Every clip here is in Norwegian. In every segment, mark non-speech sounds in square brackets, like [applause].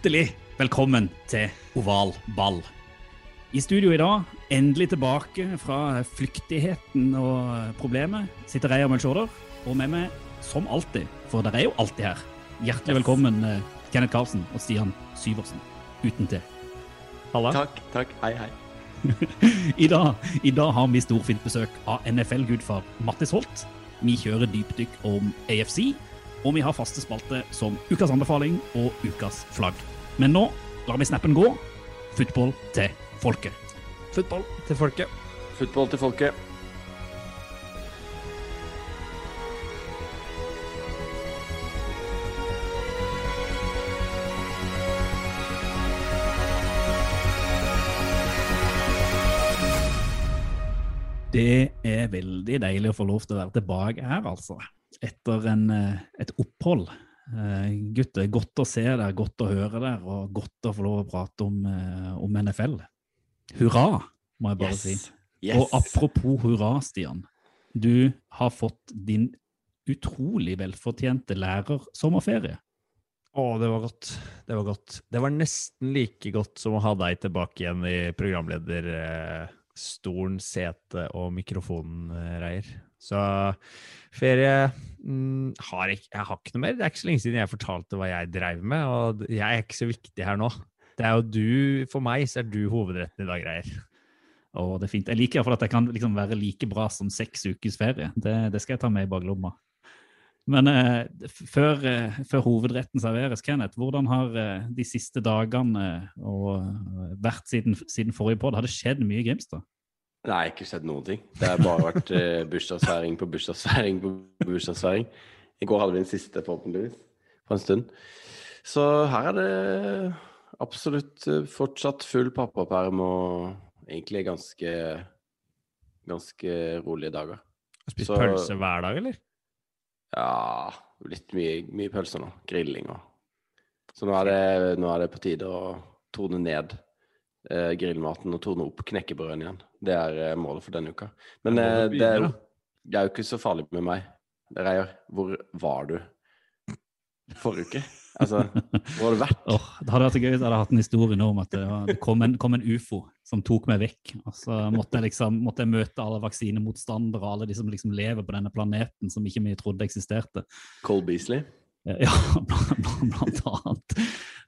Hjertelig velkommen til Oval ball. I studio i dag, endelig tilbake fra flyktigheten og problemet, sitter jeg og Melchorder, og med meg som alltid, for dere er jo alltid her. Hjertelig velkommen, eh, Kenneth Karlsen og Stian Syversen, uten til. Halla. Takk, takk. Hei, hei. [laughs] I dag, I dag har vi storfint besøk av NFL-gudfar Mattis Holt. Vi kjører dypdykk om AFC, og vi har faste spalte som ukas anbefaling og ukas flagg. Men nå lar vi snappen gå. Football til folket. Football til folket. Football til folket. Det er veldig deilig å få lov til å være tilbake her, altså. Etter en, eh, et opphold. Eh, Gutter, godt å se dere, godt å høre dere, og godt å få lov å prate om, eh, om NFL. Hurra, må jeg bare si. Yes. Og apropos hurra, Stian. Du har fått din utrolig velfortjente lærersommerferie. Å, det var godt. Det var godt. Det var nesten like godt som å ha deg tilbake igjen i programlederstolen, sete og mikrofonreier. Så ferie mm, har ikke, Jeg har ikke noe mer. Det er ikke så lenge siden jeg fortalte hva jeg dreiv med, og jeg er ikke så viktig her nå. Det er jo du, For meg så er du hovedretten i dag, greier. Og det er fint. Jeg liker iallfall at jeg kan liksom være like bra som seks ukers ferie. Det, det skal jeg ta med i baklomma. Men eh, før, eh, før hovedretten serveres, Kenneth, hvordan har eh, de siste dagene eh, og, eh, vært siden, siden forrige podd? Har det skjedd mye i Grimstad? Nei, ikke skjedd noen ting. Det har bare vært eh, bursdagsfeiring på bursdagsfeiring på bursdagsfeiring. I går hadde vi den siste, forhåpentligvis, på en stund. Så her er det absolutt eh, fortsatt full pappaperm og egentlig ganske ganske rolige dager. Spist Så- pølse hver dag, eller? Ja, litt mye, mye pølser nå. Grilling og Så nå er det, nå er det på tide å tone ned eh, grillmaten og torne opp knekkebrødene igjen. Det er eh, målet for denne uka. Men eh, det, er jo, det er jo ikke så farlig med meg. Reier, hvor var du forrige uke? Altså, hvor har du vært? [laughs] Åh, det hadde vært så gøy hvis jeg hadde hatt en historie nå om at det, var, det kom, en, kom en ufo som tok meg vekk. Og så måtte jeg liksom måtte jeg møte alle vaksinemotstandere og alle de som liksom lever på denne planeten som ikke vi trodde eksisterte. Cole Beasley? Eh, Ja, [laughs] blant, blant annet.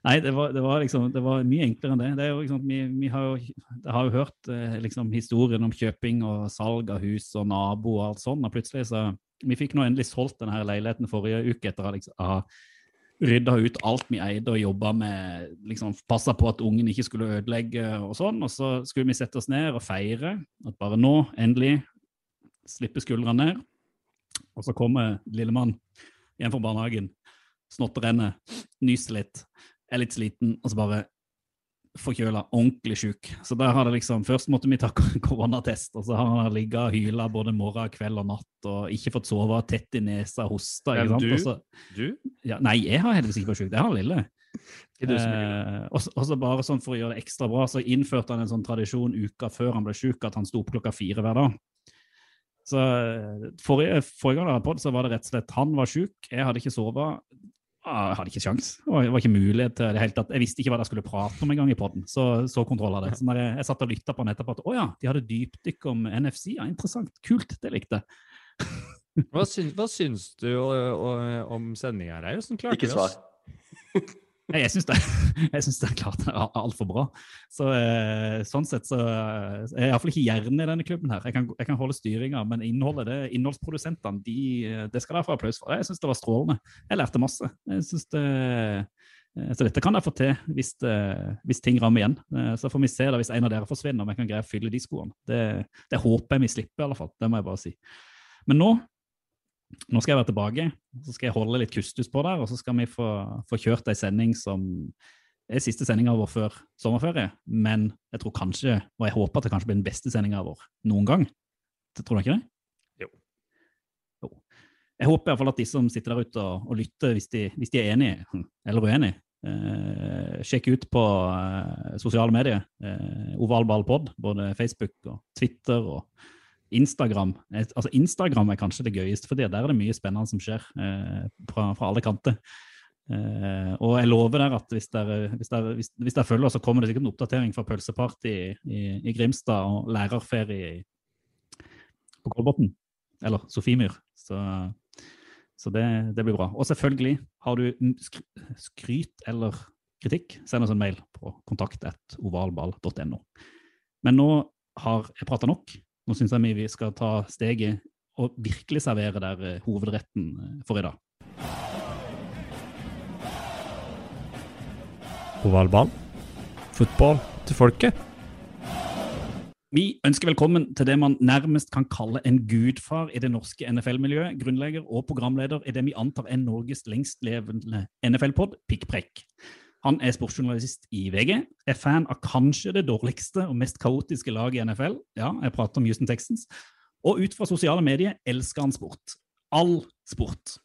Nei, det var, det var liksom det var mye enklere enn det. det liksom, vi, vi har jo, har jo hørt eh, liksom, historien om kjøping og salg av hus og nabo og alt sånt, og plutselig så Vi fikk nå endelig solgt denne leiligheten forrige uke etter å liksom, ha rydda ut alt vi eide og jobba med, liksom passa på at ungen ikke skulle ødelegge og sånn. Og så skulle vi sette oss ned og feire at bare nå, endelig, slippe skuldrene ned. Og så kommer lillemann hjem fra barnehagen, snotter renner, nyser litt, er litt sliten, og så bare forkjøla, ordentlig sjuk. Så der har det liksom, Først måtte vi ta koronatest, og så har han ligget og hyla både morgen, kveld og natt og ikke fått sove, tett i nesa, hosta. Sant? du? Også, Du? ja, nei, jeg har heldigvis ikke vært sjuk. Det har lille. Eh, og så- bare sånn For å gjøre det ekstra bra, så innførte han en sånn tradisjon uka før han ble sjuk, at han sto opp klokka fire hver dag. Så eh, forrige, forrige gang jeg hadde podd, så var det rett og slett han var sjuk, jeg hadde ikke sovet. Ah, Jeg hadde ikke sjans. Det var- det var ikke mulighet til det hele tatt. Jeg visste ikke hva jeg skulle prate om en gang i podden. Så, så kontroll av det. Så når jeg, jeg satt og lytta på den etterpå at å ja, de hadde dypdykk om NFC. Ja, interessant. Kult. Det likte jeg. Hva, syns, hva syns du ø, ø, om sendinga her? Hvordan klarte Ikke vi svar. Ikke Nei, [laughs] Jeg syns det, [laughs] det er klart det er altfor bra. Så, eh, sånn sett så eh, er jeg iallfall ikke hjernen i denne klubben her. Jeg kan, jeg kan holde styringa, men innholdet, det, innholdsprodusentene de, eh, det skal dere få applaus for. Jeg syns det var strålende. Jeg lærte masse. Jeg det, Så dette kan jeg få til hvis, hvis ting rammer igjen. Så får vi se da hvis en av dere forsvinner, om jeg kan greie å fylle de skoene. Det, det håper jeg vi slipper, i alle fall. Det må jeg bare si. Men nå, nå skal jeg være tilbake. Så skal jeg holde litt kustus på der, og så skal vi få, få kjørt ei sending som er siste sendinga vår før sommerferie. Men jeg tror kanskje, og jeg håper at det kanskje blir den beste sendinga vår noen gang. Tror du ikke det? Jo. Jo. Jeg håper i hvert fall at de som sitter der ute og, og lytter, hvis de, hvis de er enige eller uenige, eh, sjekk ut på eh, sosiale medier. Eh, Ovalballpod, ball pod, både Facebook og Twitter og Instagram. Altså Instagram er kanskje det gøyeste, for der er det mye spennende som skjer eh, fra, fra alle kanter. Eh, og jeg lover dere at hvis dere, følger, så kommer det sikkert en oppdatering fra pølseparty i, i, i Grimstad og lærerferie på Kolbotn. Eller Sofiemyr. Så, så det, det blir bra. Og selvfølgelig, har du sk skryt eller kritikk, send oss en mail på kontakt.ovalball.no. Men nå har jeg prata nok. Nå syns jeg vi skal ta steget og virkelig servere der eh, hovedretten eh, for i dag. Ovalbanen. Fotball til folket. Vi ønsker velkommen til det man nærmest kan kalle en gudfar i det norske NFL-miljøet. Grunnlegger og programleder i det vi antar er Norges lengstlevende NFL-pod, Pikkprekk. Han er sportsjournalist i VG, er fan av kanskje det dårligste og mest kaotiske laget i NFL. Ja, jeg prater om Houston Texans. Og ut fra sosiale medier elsker han sport. All sport.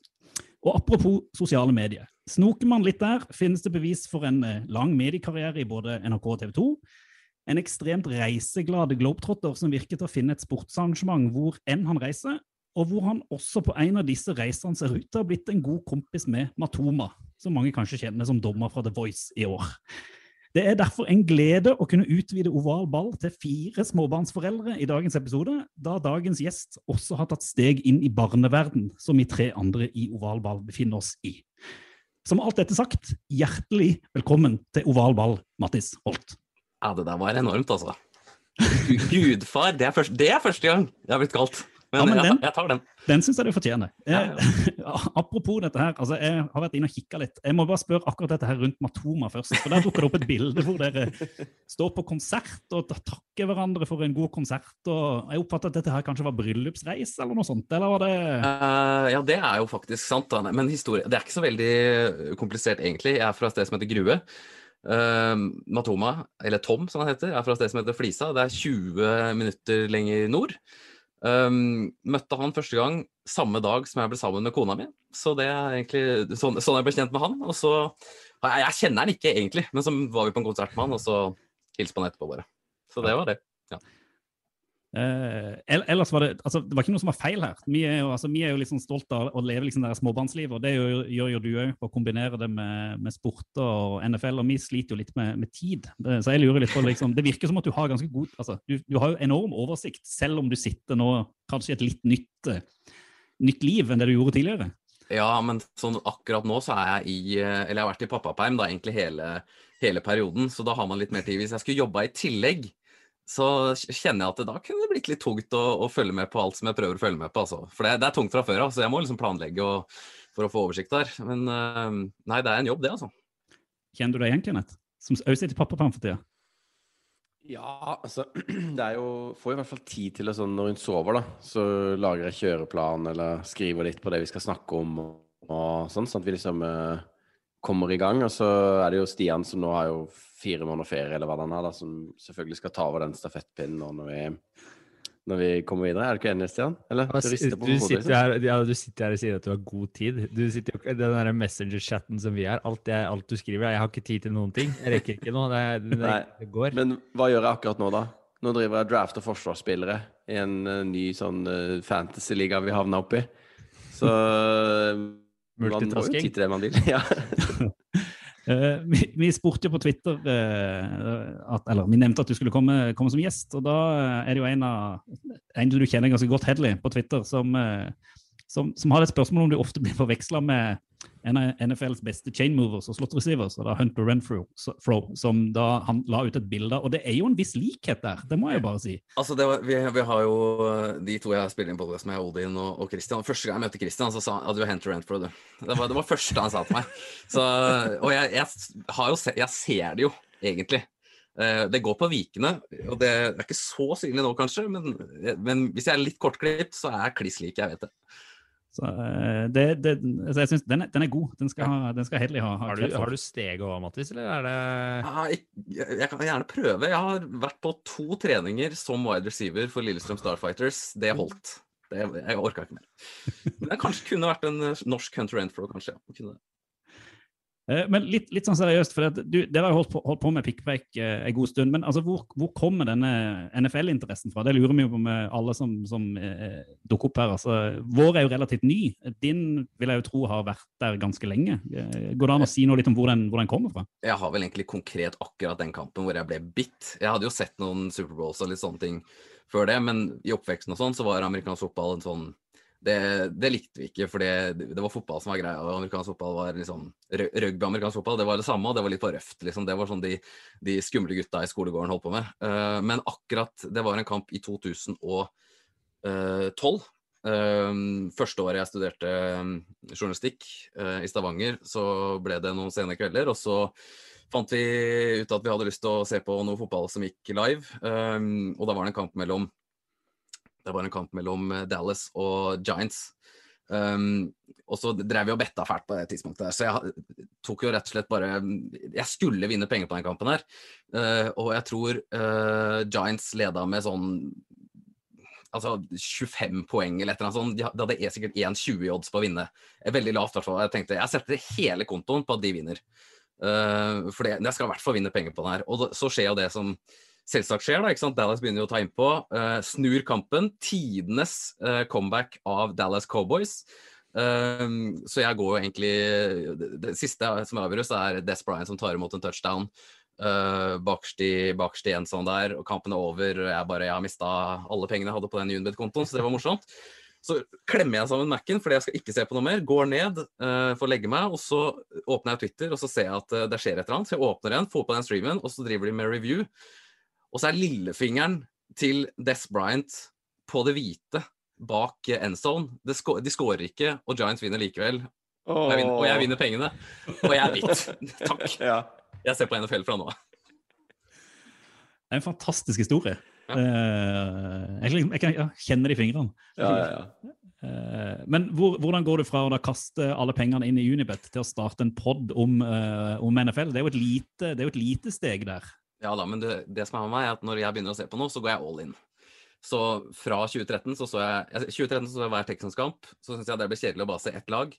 Og apropos sosiale medier. Snoker man litt der, finnes det bevis for en eh, lang mediekarriere i både NRK og TV 2. En ekstremt reiseglad globetrotter som virker til å finne et sportsarrangement hvor enn han reiser, og hvor han også på en av disse reisene ser ut til å ha blitt en god kompis med Matoma, som mange kanskje kjenner som dommer fra The Voice i år. Det er derfor en glede å kunne utvide oval ball til fire småbarnsforeldre i dagens episode, da dagens gjest også har tatt steg inn i barneverden, som vi tre andre i oval ball befinner oss i. Som alt dette sagt, hjertelig velkommen til oval ball, Mattis Holt. Ja, det der var enormt, altså. Gudfar, det er, første, det er første gang jeg har blitt kalt. Men, Ja, men den- jeg tar den. Den syns jeg du fortjener. Ja, Eh, [laughs] apropos dette her, altså jeg har vært inne og kikka litt. Jeg må bare spørre akkurat dette her rundt Matoma først. For Der dukker det opp et bilde hvor dere står på konsert og takker hverandre for en god konsert. og Jeg oppfatter at dette her kanskje var bryllupsreis eller noe sånt? Eller var det Uh, ja, det er jo faktisk sant, da. Men historie Det er ikke så veldig komplisert, egentlig. Jeg er fra et sted som heter Grue. Uh, Matoma, eller Tom som han heter, er fra et sted som heter Flisa. Det er 20 minutter lenger nord. Um, møtte han første gang samme dag som jeg ble sammen med kona mi. Så det er egentlig sånn, sånn jeg ble kjent med han. Og så Jeg, jeg kjenner han ikke egentlig, men så var vi på en konsert med han, og så hilste han etterpå, bare. Så det var det. Eh, el- ellers var det altså, det var ikke noe som var feil her. Vi er jo, altså, vi er jo litt stolte av å leve liksom der småbarnslivet, og det gjør, gjør jo du òg, å kombinere det med, med sport og NFL. Og vi sliter jo litt med, med tid. Så jeg lurer litt på liksom, Det virker som at du har ganske god altså, du, du har jo enorm oversikt, selv om du sitter nå kanskje i et litt nytt, eh, nytt liv enn det du gjorde tidligere. Ja, men sånn akkurat nå så er jeg i Eller jeg har vært i pappaperm hele, hele perioden, så da har man litt mer tid. Hvis jeg skulle jobba i tillegg, så kjenner jeg at det da kunne det blitt litt tungt å, å følge med på alt som jeg prøver å følge med på. Altså. For det, det er tungt fra før av, så jeg må liksom planlegge og, for å få oversikt der. Men uh, nei, det er en jobb, det, altså. Kjenner du deg igjen, Kenneth? Som òg sitter i pappaperm for tida? Ja, altså [clears throat] Det er jo Får i hvert fall tid til det sånn når hun sover, da. Så lager jeg kjøreplan eller skriver litt på det vi skal snakke om og, og sånn, sånn at vi liksom eh, kommer i gang. Og så er det jo Stian som nå har jo fire måneder ferie, eller hva det er, da, som selvfølgelig skal ta over den stafettpinnen nå når vi, når vi kommer videre. Er du ikke enig, Stian? Eller? Du, du, hodet, sitter her, ja, du sitter her og sier at du har god tid. Du sitter jo den der messenger-chatten som vi er. Alt, det, alt du skriver, jeg har ikke tid til noen ting. Jeg rekker ikke noe. Det, det, det går. Men hva gjør jeg akkurat nå, da? Nå driver jeg draft- og forsvarsspillere i en uh, ny sånn uh, fantasy-liga vi havna oppi. Så eh, man må jo Multitasking. man vil. [laughs] ja. Uh, [laughs] vi, vi spurte jo på Twitter uh, at, Eller vi nevnte at du skulle komme, komme som gjest. Og da er det jo en av en du kjenner ganske godt, Hedley, på Twitter, som, eh, som, som hadde et spørsmål om du ofte blir forveksla med en av NFLs beste chain movers og slot receivers, og da Hunter Renfro, som da han la ut et bilde. Og det er jo en viss likhet der, det må jeg bare si. Altså, var, vi, vi har jo de to jeg spiller inn på med, Odin og, og Christian. Første gang jeg møtte Christian, så sa han at du er Hunter Renfro, du. Det var det var første han sa til meg. Så, og jeg, jeg jo jeg ser det jo, egentlig. Eh, Det går på vikene, og det er ikke så synlig nå, kanskje, men, men hvis jeg er litt kortklipt, så er jeg kliss lik, jeg vet det. Så eh, det, det, altså jeg synes den, er, den er god. Den skal, ha, den skal Hedley ha. ha Har du, har du steg òg, Mattis, eller er det Ja, jeg, jeg, jeg kan gjerne prøve. Jeg har vært på to treninger som wide receiver for Lillestrøm Starfighters. Det holdt. Det, jeg orka ikke mer. Men jeg kanskje kunne vært en eh, norsk Hunter Renfro, kanskje. Ja. Kunne det. Eh, Men litt, litt sånn seriøst, for det, du, dere har holdt holdt på med pikkpreik eh, en god stund. Men altså, hvor, hvor kommer denne NFL-interessen fra? Det lurer vi jo på med alle som, som eh, dukker opp her. Altså, vår er jo relativt ny. Din vil jeg jo tro har vært der ganske lenge. Eh, Går det an å si noe litt om hvor den, hvor den kommer fra? Jeg har vel egentlig konkret akkurat den kampen hvor jeg ble bitt. Jeg hadde jo sett noen Superbowls og litt sånne ting før det, men i oppveksten og sånn så var amerikansk fotball en sånn det, det likte vi ikke, for det, var fotball som var greia. og Amerikansk fotball var liksom Rugby amerikansk fotball det var det samme, og det var litt for røft. liksom. Det var sånn de, de skumle gutta i skolegården holdt på med. Uh, men akkurat Det var en kamp i 2012. Eh, første året jeg studerte eh, journalistikk uh, i Stavanger, så ble det noen sene kvelder. Og så fant vi ut at vi hadde lyst til å se på noe fotball som gikk live. eh, og da var det en kamp mellom det var en kamp mellom eh, Dallas og Giants. Um, og så drev vi og betta fælt på det tidspunktet der, så jeg tok jo rett og slett bare Jeg skulle vinne penger på den kampen her, Uh, og jeg tror uh, Giants leda med sånn Altså 25 poeng eller et eller annet sånt. De ha- hadde e- sikkert 1,20 i odds på å vinne. Veldig lavt, i hvert fall. Jeg tenkte jeg setter hele kontoen på at de vinner. Uh, for jeg skal i hvert fall vinne penger på den her. Og så skjer jo det som selvsagt skjer, da. ikke sant? Dallas begynner jo å ta innpå. Uh, snur kampen. Tidenes uh, comeback av Dallas Cowboys. Um, så jeg går jo egentlig Det, siste som avgjøres, er Des Bryant som tar imot en touchdown. Uh, bakst i, en sånn der, og kampen er over. og Jeg bare, jeg har mista alle pengene jeg hadde på den Unibet-kontoen, så det var morsomt. Så klemmer jeg sammen Mac-en, fordi jeg skal ikke se på noe mer. Går ned uh, å legge meg, og så åpner jeg Twitter, og så ser jeg at uh, det skjer et eller annet. Så jeg åpner igjen, får på den streamen, og så driver de med review. Og så er lillefingeren til Des Bryant på det hvite bak uh, endzone. Det de skårer ikke, og Giants vinner likevel. Og jeg vinner, og jeg vinner pengene. Og jeg er hvit. [laughs] Takk. Ja. Jeg ser på NFL fra nå av. Det er en fantastisk historie. Ja. Eh, jeg, kan- jeg kan ja, det i fingrene. Ja, ja, ja. Eh, men hvor, hvordan går du fra å da kaste alle pengene inn i Unibet til å starte en pod om, eh, om NFL? Det er, jo et lite, det er jo et lite steg der. Ja da, men det, det som er med meg, er at når jeg begynner å se på noe, så går jeg all in. Så fra 2013 så så jeg jeg- 2013 så, jeg hver Texans kamp. Så syns jeg det ble kjedelig å bare se ett lag.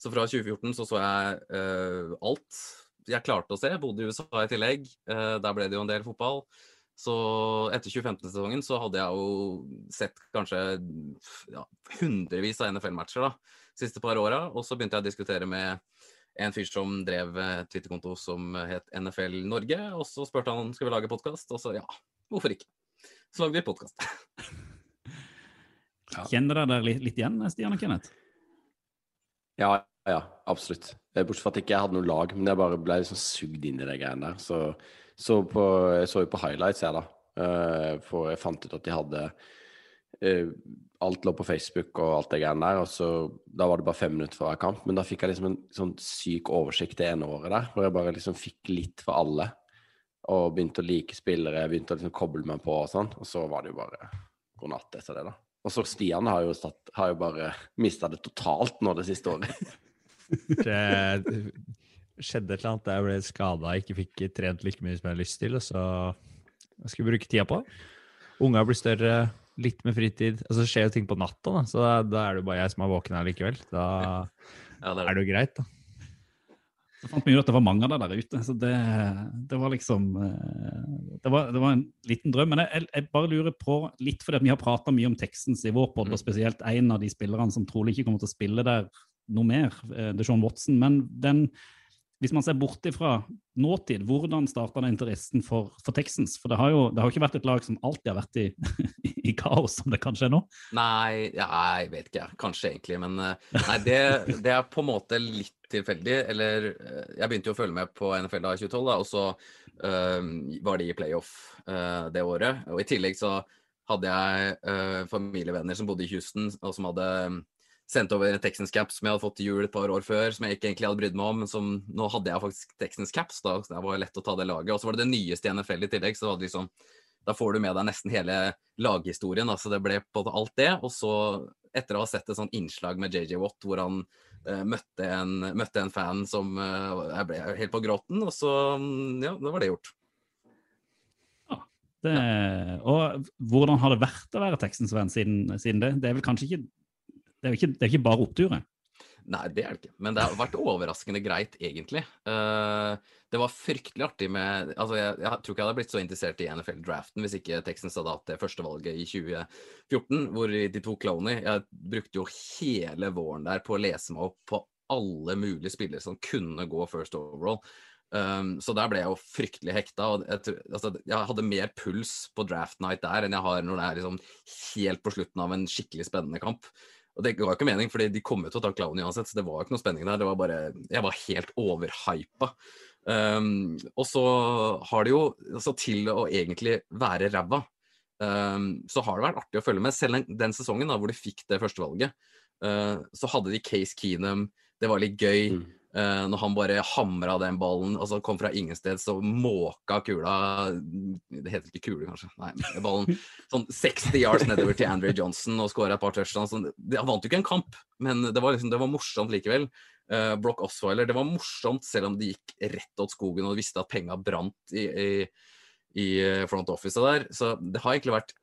Så fra 2014 så så jeg uh, alt jeg klarte å se. Bodde i USA i tillegg. Uh, der ble det jo en del fotball. Så etter 2015-sesongen så hadde jeg jo sett kanskje ja, hundrevis av NFL-matcher da, siste par åra. Og så begynte jeg å diskutere med en fyr som drev eh, Twitter-konto som het NFL Norge. Og så spurte han skal vi lage podkast, og så ja, hvorfor ikke? Så lagde vi podkast. [laughs] Kjenner dere der litt, litt igjen, Stian og Kenneth? Ja, ja, absolutt. Eh, Bortsett fra at jeg ikke hadde noe lag, men jeg bare ble liksom sugd inn i de greiene der. Så, så på, jeg så jo på highlights, jeg, da. Eh, for jeg fant ut at de hadde eh, Alt lå på Facebook og alt det greiene der. Og så, da var det bare fem minutter fra kamp. Men da fikk jeg liksom en sånn syk oversikt det ene året der, hvor jeg bare liksom fikk litt for alle. Og begynte å like spillere, begynte å liksom koble meg på og sånn. Og så var det jo bare god natt etter det, da. Og så Stian har jo, satt, har jo bare mista det totalt nå det siste året. [laughs] Det skjedde et eller annet jeg ble skada ikke fikk trent like mye som jeg hadde lyst til. Og så jeg skulle bruke tida på. Unga blir større, litt med fritid. Og så skjer jo ting på natta, da. så da, da er det jo bare jeg som er våken her likevel. Da Ja, det er det jo greit, da. Så fant vi ut at det var mange av dem der ute, så det, det var liksom eh, det var, det var en liten drøm. Men jeg, jeg, bare lurer på, litt fordi vi har prata mye om Texans i vår podd, og spesielt en av de spillerne som trolig ikke kommer til å spille der noe mer, eh, Deshaun Watson. Men den hvis man ser bort ifra nåtid, hvordan starta den interessen for, for Texans? For det har jo det har ikke vært et lag som alltid har vært i, [laughs] i kaos, som det kanskje er nå. Nei, jeg vet ikke. Kanskje egentlig. Men eh, nei, det, det er på en måte litt tilfeldig. Eller eh, jeg begynte jo å følge med på NFL da i 2012, da, og så øh, var de i playoff øh, det året. Og i tillegg så hadde jeg øh, familievenner som bodde i Houston, og som hadde eh, sendt over Texans caps som jeg hadde fått til jul et par år før, som jeg ikke egentlig hadde brydd meg om. Men som, nå hadde jeg faktisk Texans caps, da, så det var lett å ta det laget. Og så var det det nyeste i NFL i tillegg, så liksom da får du med deg nesten hele laghistorien. Da. Så det ble på alt det. Og så, etter å ha sett et sånt innslag med JJ Watt, hvor han eh, møtte, en, møtte, en, fan som eh, Jeg ble helt på gråten, og så Ja, da var det gjort. Det, og hvordan har det vært å være Texans-venn siden, siden, det? Det er vel kanskje ikke det er, ikke, er ikke bare oppturer? Nei, det er det ikke. Men det har vært overraskende greit, egentlig. Uh, det var fryktelig artig med Altså, jeg, jeg, tror ikke jeg hadde blitt så interessert i NFL-draften hvis ikke Texans hadde hatt det førstevalget i 2014, hvor de tok Cloney. Jeg brukte jo hele våren der på å lese meg opp på alle mulige spillere som kunne gå first overall. Um, så der ble jeg jo fryktelig hekta. og jeg, altså, jeg, hadde mer puls på draft night der enn jeg har når det er liksom helt på slutten av en skikkelig spennende kamp. Og det ga ikke mening, fordi de kom jo til å ta Clown uansett, så det var ikke noe spenning der. Det var bare Jeg var helt overhypa. Um, og så har det jo altså Til å egentlig være ræva, um, så har det vært artig å følge med. Selv den, den sesongen da, hvor de fikk det førstevalget, uh, så hadde de Case Keenum, det var litt gøy. Mm. Uh, når han bare hamra den ballen, altså kom fra ingen sted, så måka kula Det heter ikke kule, kanskje. Nei, ballen sånn 60 yards nedover til Andrew Johnson og skåra et par touchdowns. Sånn, han vant jo ikke en kamp, men det var, liksom, det var morsomt likevel. Uh, Brock Osweiler, det var morsomt selv om det gikk rett åt skogen og visste at penga brant i, i, i, eh, front office der. Så det har egentlig vært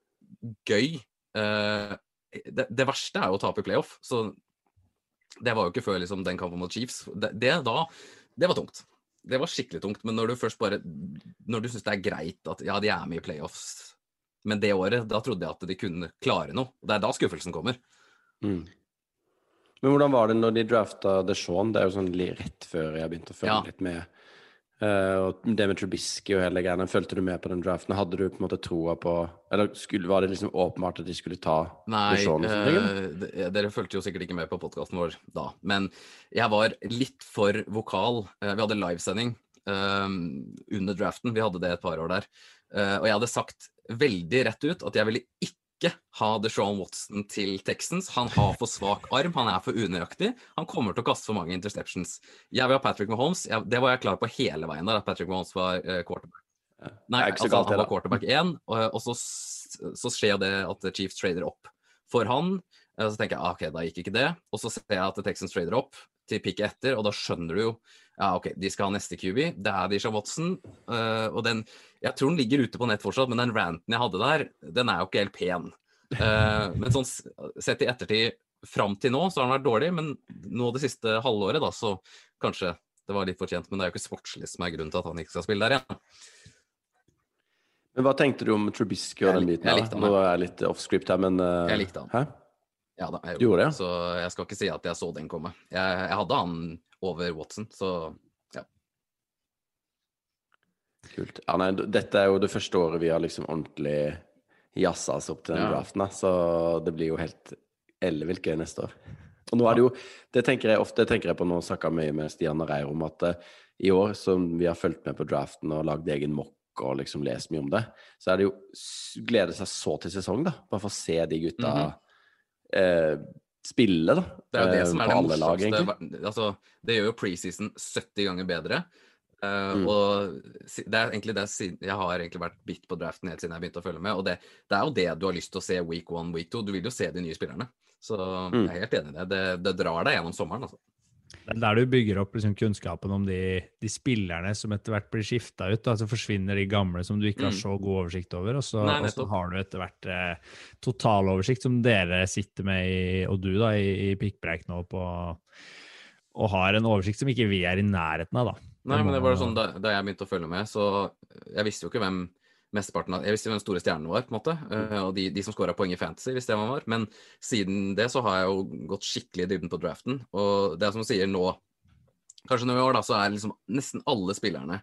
gøy. Uh, det, det, verste er jo å tape i playoff, så det var jo ikke før liksom, den kampen mot Chiefs. Det, det, da, det var tungt. Det var skikkelig tungt. Men når du først bare Når du syns det er greit at ja, de er med i playoffs, men det året, da trodde jeg at de kunne klare noe. Det er da skuffelsen kommer. Mm. Men hvordan var det når de drafta DeShaun? Det er jo sånn rett før jeg begynte å følge ja. litt med Uh, og det med Trubisky og hele greiene, følte du med på den draften? Hadde du på en måte troa på Eller skulle, var det liksom åpenbart at de skulle ta Nei, uh, dere fulgte jo sikkert ikke med på podkasten vår da. Men jeg var litt for vokal. Uh, vi hadde livesending under draften. Vi hadde det et par år der. og jeg hadde sagt veldig rett ut at jeg ville ikke ikke ha Deshaun Watson til Texans. Han har for svak arm, han er for unøyaktig. Han kommer til å kaste for mange interceptions. Jeg vil ha Patrick Mahomes. Jeg, det var jeg klar på hele veien der, at Patrick Mahomes var uh, quarterback. Nei, altså, han var quarterback 1, og, og så, så, skjer det at Chiefs trader opp for han. Og så tenker jeg ah, ok, da gikk ikke det. Og så ser jeg at Texans trader opp til pikket etter, og da skjønner du jo ja, ok, de skal ha neste QB. Det er Disha Watson. Uh, og den Jeg tror den ligger ute på nett fortsatt, men den ranten jeg hadde der, den er jo ikke helt pen. Uh, men sånn sett i ettertid fram til nå, så har den vært dårlig. Men nå det siste halvåret, da, så kanskje det var litt fortjent. Men det er jo ikke sportslig som er grunnen til at han ikke skal spille der igjen. Men hva tenkte du om Trubisky og den biten? Jeg likte han, Nå er jeg litt off script her, men uh, Jeg likte han. Hæ? Ja da, jeg gjorde, det. Så jeg skal ikke si at jeg så den komme. Jeg, jeg hadde han over Watson, så ja. Kult. Ja, nei, dette er jo det første året vi har liksom ordentlig jazza oss opp til den ja. draften, så det blir jo helt ellevilt gøy neste år. Og nå er det jo Det tenker jeg ofte tenker jeg på nå, snakker mye med Stian og Reir om at uh, i år som vi har fulgt med på draften og lagd egen mock og liksom lest mye om det, så er det jo glede seg så til sesong, da. Bare for å se de gutta mm -hmm. Uh, spille, da. Det er jo det som er det morsomste. Altså, det gjør jo preseason 70 ganger bedre. Uh, mm. Og det er egentlig det jeg har egentlig vært bitt på draften helt siden jeg begynte å følge med. Og det, det er jo det du har lyst til å se week one, week two. Du vil jo se de nye spillerne. Så mm. jeg er helt enig i det. det. Det drar deg gjennom sommeren, altså. Det er der du bygger opp liksom kunnskapen om de, de, spillerne som etter hvert blir skifta ut. Da. Så forsvinner de gamle som du ikke har mm. så god oversikt over. Og så, Nei, og så har du etter hvert eh, totaloversikt som dere sitter med, i, og du da, i, i pikkpreik nå på Og har en oversikt som ikke vi er i nærheten av, da. Nei, men det var sånn da, da jeg begynte å følge med, så jeg visste jo ikke hvem mesteparten av Jeg visste hvem store stjernen var, på en måte. Uh, og de, de som scora poeng i Fantasy, hvis det var vår. Men siden det så har jeg jo gått skikkelig i dybden på draften. Og det er som du sier nå Kanskje nå i år da, så er liksom nesten alle spillerne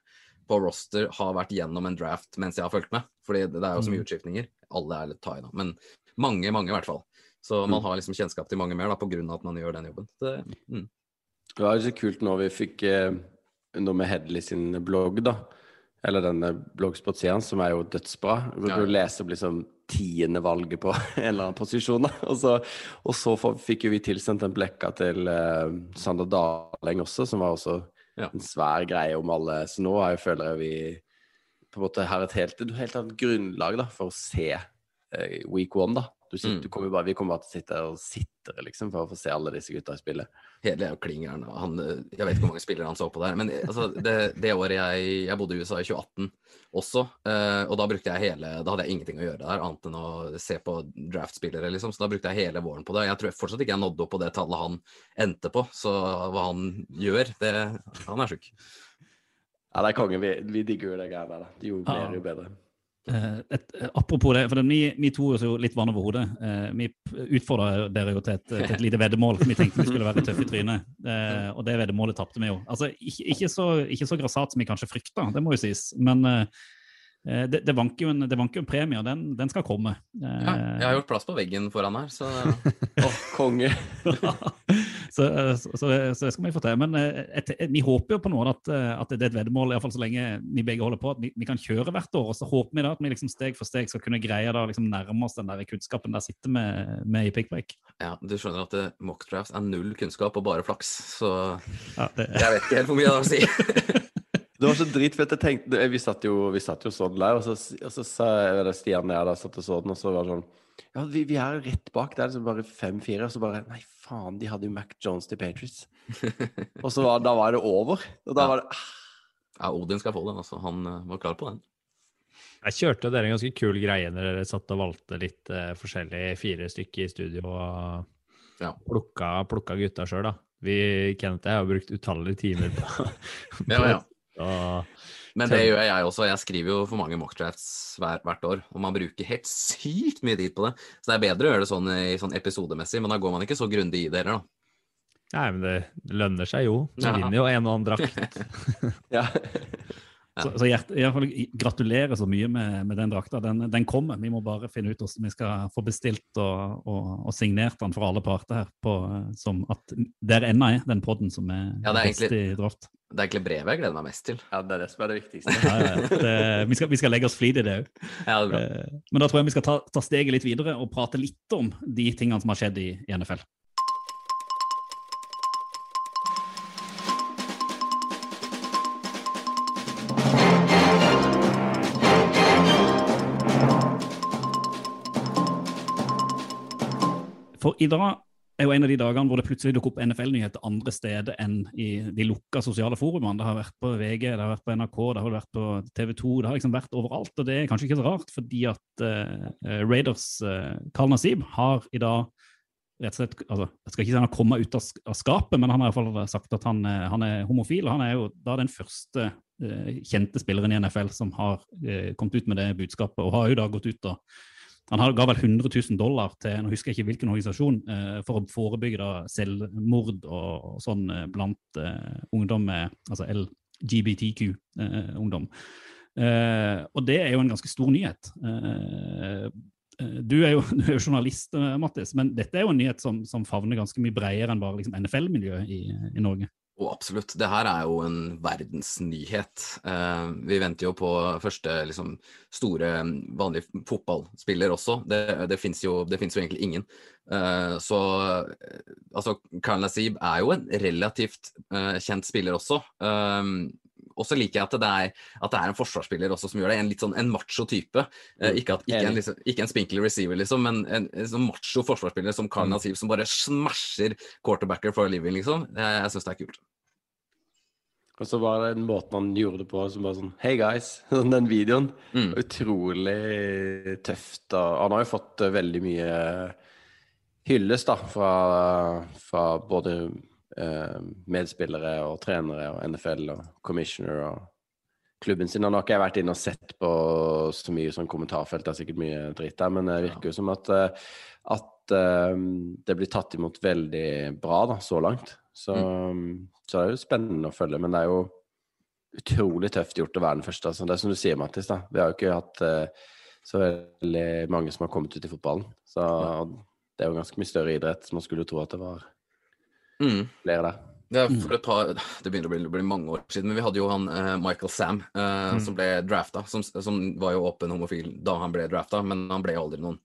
på roster har vært gjennom en draft mens jeg har fulgt med. Fordi det, det er jo så mye utskiftninger. Alle er litt tai, da. Men mange, mange i hvert fall. Så man har liksom kjennskap til mange mer da, på grunn av at man gjør den jobben. Det, mm. Det var så kult når vi fikk eh, noe med Hedley sin blogg, da. Eller denne bloggspot-serien, som er jo dødsbra. Hvor Ja. Du leser opp liksom tiende valget på [laughs] en eller annen posisjon. Og så, og så fikk jo vi tilsendt den blekka til uh, Sander Daleng også, som var også Ja. en svær greie om alle. Så nå jeg jo, føler jeg vi på en måte har et helt, et helt annet grunnlag da, for å se uh, week one. da. Du sitter, Mm. du kommer bare, vi kommer bare til å sitte og sitte liksom, for å få se alle disse gutta spille. Hele er jo klingeren. Han, eh, jeg vet ikke hvor mange spillere han så på der. Men eh, altså, det, det året jeg, jeg bodde i USA i 2018 også, eh, og da brukte jeg hele Da hadde jeg ingenting å gjøre der annet enn å se på draft-spillere, liksom. Så da brukte jeg hele våren på det. Jeg tror fortsatt ikke jeg nådde opp på det tallet han endte på. Så hva han gjør, det Han er sjuk. Ja, det er konge. Vi, vi digger jo det greiene der. Jo mer, jo bedre. Eh, et, eh, apropos det, for vi, vi to er jo litt vann over hodet. Eh, vi utfordra dere jo til et, til et lite veddemål. Vi tenkte vi skulle være tøffe i trynet, eh, og det veddemålet tapte vi jo. Altså, ikke, ikke, så, ikke så grassat som vi kanskje frykta, det må jo sies. Men eh, eh, det, det vanker jo en, det vanker en premie, og den, den skal komme. Eh, Ja, jeg har gjort plass på veggen foran her, så [laughs] Åh, konge. [laughs] så, eh, så, så, så det skal vi få til. Men eh, et, et, vi håper jo på noen at, eh, at det er et veddemål, iallfall så lenge vi begge holder på, at vi, vi kan kjøre hvert år. Og så håper vi da at vi liksom steg for steg skal kunne greie da liksom nærme oss den der kunnskapen der sitter med, med i pickbreak. ja, du skjønner at eh, mock drafts er null kunnskap og bare flaks. Så Ja, det, jeg vet ikke helt hvor mye jeg har å si. [laughs] Det var så dritfett. Jeg tenkte, vi satt jo, vi satt jo sånn der, og så, og så sa jeg- det Stian der da, satt og så den, og så var det sånn Ja, vi, vi er rett bak der, så bare fem-fire, og så bare Nei, faen, de hadde jo Mac Jones til Patriots. [laughs] og så var, da var det over. Og da Ja. var det ah, Ja, Odin skal få den, altså. Han eh, var klar på den. Jeg kjørte dere en ganske kul greie når dere satt og valgte litt uh, forskjellig, fire stykker i studio og Ja. plukka, plukka gutta sjøl, da. Vi, Kenneth og jeg har brukt utallige timer på, [laughs] Ja, ja. [laughs] og Men det gjør jeg også. Jeg skriver jo for mange mockdrafts hver, hvert år, og man bruker helt sykt mye tid på det. Så det er bedre å gjøre det sånn, i, sånn episodemessig, men da går man ikke så grundig i det heller, da. Nei, men det, lønner seg jo. Du Ja. vinner jo en og annen drakt. [laughs] Ja. Så, så hjert, i hvert fall, gratulerer så mye med, med den drakta. Den, den kommer. Vi må bare finne ut hvordan vi skal få bestilt og, og, og signert den for alle parter her. På, som at der ennå er den podden som er, Ja, det er best i draft. Det er egentlig brevet jeg gleder meg mest til. ja, det er det som er det viktigste. Ja, ja. Det, vi, skal, vi skal legge oss flid i det òg. Ja, det bra. Eh, Men da tror jeg vi skal ta, ta steget litt videre og prate litt om de tingene som har skjedd i, i NFL. For i dag er jo en av de dagene hvor det plutselig dukker opp NFL-nyheter andre steder enn i de lukka sosiale forumene. Det har vært på VG, det har vært på NRK, det har vært på TV 2. Det har liksom vært overalt. Og det er kanskje ikke så rart, fordi at uh, Raiders uh, Karl Nasib har i dag rett og slett, altså, Jeg skal ikke si han har kommet ut av, sk- av skapet, men han har i hvert fall sagt at han, eh, han er homofil. og Han er jo da den første uh, kjente spilleren i NFL som har kommet ut med det budskapet, og har jo da gått ut og han ga vel 100 000 dollar til nå husker jeg ikke hvilken organisasjon eh, for å forebygge da selvmord og, og sånn eh, blant eh, ungdom med altså LGBTQ-ungdom. Eh, og det er jo en ganske stor nyhet. Eh, du, er jo, [laughs] du er jo journalist, Mattis, men dette er jo en nyhet som, som favner ganske mye bredere enn bare liksom, NFL-miljøet i, i Norge. Og absolutt. Det her er jo en verdensnyhet. Eh, vi venter jo på første liksom, store vanlige fotballspiller også. Det, det fins jo, jo egentlig ingen. Eh, så eh, altså, Karl Nasib er jo en relativt eh, kjent spiller også. Og så liker jeg at det, er, at det er en forsvarsspiller også som gjør det. En litt sånn en macho type. Eh, ikke, at, ikke, en, liksom, ikke en spinkle receiver, liksom, men en, en sånn macho forsvarsspiller som Karl Mm. Som bare smasher quarterbacker for a living, liksom. Jeg, jeg syns det er kult. Og så var det den måten han gjorde det på, som bare sånn Hey guys! [laughs] Sånn Den videoen. Mm. Utrolig tøft. Og han har jo fått eh, veldig mye hyllest da, fra, fra både medspillere og trenere og NFL og commissioner og klubben sin. Han har ikke jeg vært inne og sett på så mye sånn kommentarfelt, det er sikkert mye dritt der, men det virker jo som at, eh, at eh, det blir tatt imot veldig bra da, så langt. Så, så det er jo spennende å følge. Men det er jo utrolig tøft gjort å være den første. Altså. Det er som du sier, Mattis. da. Vi har jo ikke hatt eh, så veldig mange som har kommet ut i fotballen. Så det er jo ganske mye større idrett. som Man skulle jo tro at det var Mm. flere der. Det, er for et par, det begynner å bli, bli mange år siden, men vi hadde jo han uh, Michael Sam eh, som ble drafta. Som, som var jo åpen homofil da han ble drafta, men han ble aldri noen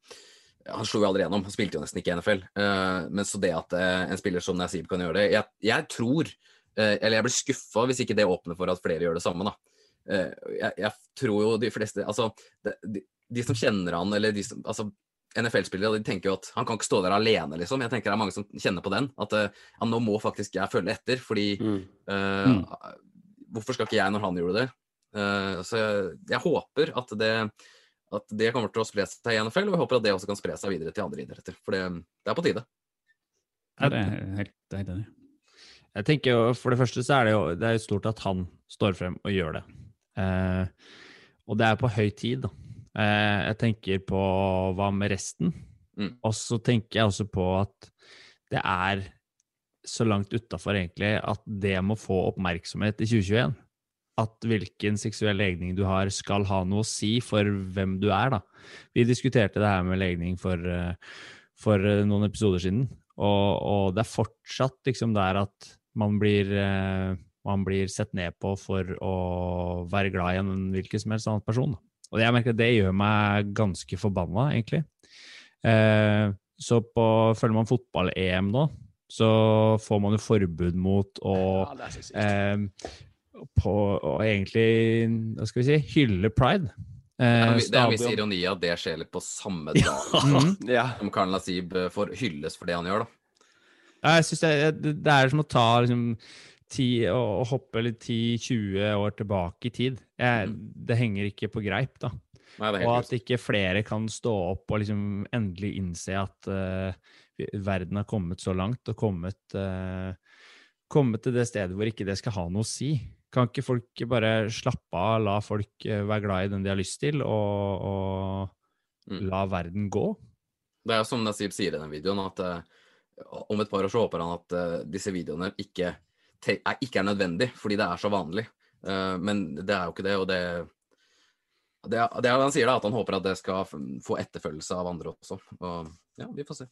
Han slo jo aldri gjennom, han spilte jo nesten ikke i NFL. Uh, men så det at eh, en spiller som Nasib kan gjøre det Jeg, jeg tror, eh, eller jeg blir skuffa hvis ikke det åpner for at flere gjør det samme, da. Eh, jeg, jeg tror jo de fleste Altså, de, de, de som kjenner han, eller de som altså, NFL-spillere de tenker jo at han kan ikke stå der alene, liksom. Jeg tenker det er mange som kjenner på den. At uh, ja, nå må faktisk jeg følge etter, fordi Mm. eh, Hvorfor skal ikke jeg når han gjorde det? Uh, så jeg, jeg håper at det, at det kommer til å spre seg i NFL, og jeg håper at det også kan spre seg videre til andre idretter. For det, det er på tide. Ja, det er helt, helt enig. Jeg tenker jo, For det første så er det jo det er stort at han står frem og gjør det. Og det er på høy tid. da. Eh, jeg tenker på hva med resten? Mm. Og så tenker jeg også på at det er så langt utafor egentlig at det må få oppmerksomhet i 2021. At hvilken seksuell legning du har, skal ha noe å si for hvem du er. da. Vi diskuterte det her med legning for, eh, for eh, noen episoder siden, og, og det er fortsatt liksom der at man blir, eh, man blir sett ned på for å være glad i en hvilken som helst annen person. da. Og jeg merker at det gjør meg ganske forbanna, egentlig. Eh, så på, følger man fotball-EM nå, så får man jo forbud mot å sykt. eh, på å egentlig, hva skal vi si, hylle pride. Det Eh, er, det er en viss ironi at det skjer litt på samme dag [laughs] Mhm. Ja. som Karl Nasib eh, får hylles for det han gjør, da. Jeg synes det, det, det er som å ta liksom, ti, å og hoppe litt 10-20 år tilbake i tid. Jeg, Det henger ikke på greip, da. Nei, Og at ikke flere kan stå opp og liksom endelig innse at uh, verden har kommet så langt og kommet, uh, kommet til det stedet hvor ikke det skal ha noe å si. Kan ikke folk bare slappe av, la folk eh, være glad i den de har lyst til, og, og Mm. la verden gå? Det er jo som Nasib sier i den videoen, at uh, om et par år så håper han at disse videoene ikke, er, ikke er nødvendig, fordi det er så vanlig. Uh, men det er jo ikke det, og det det det han sier, da, at han håper at det skal få etterfølgelse av andre også. Og ja, vi får se.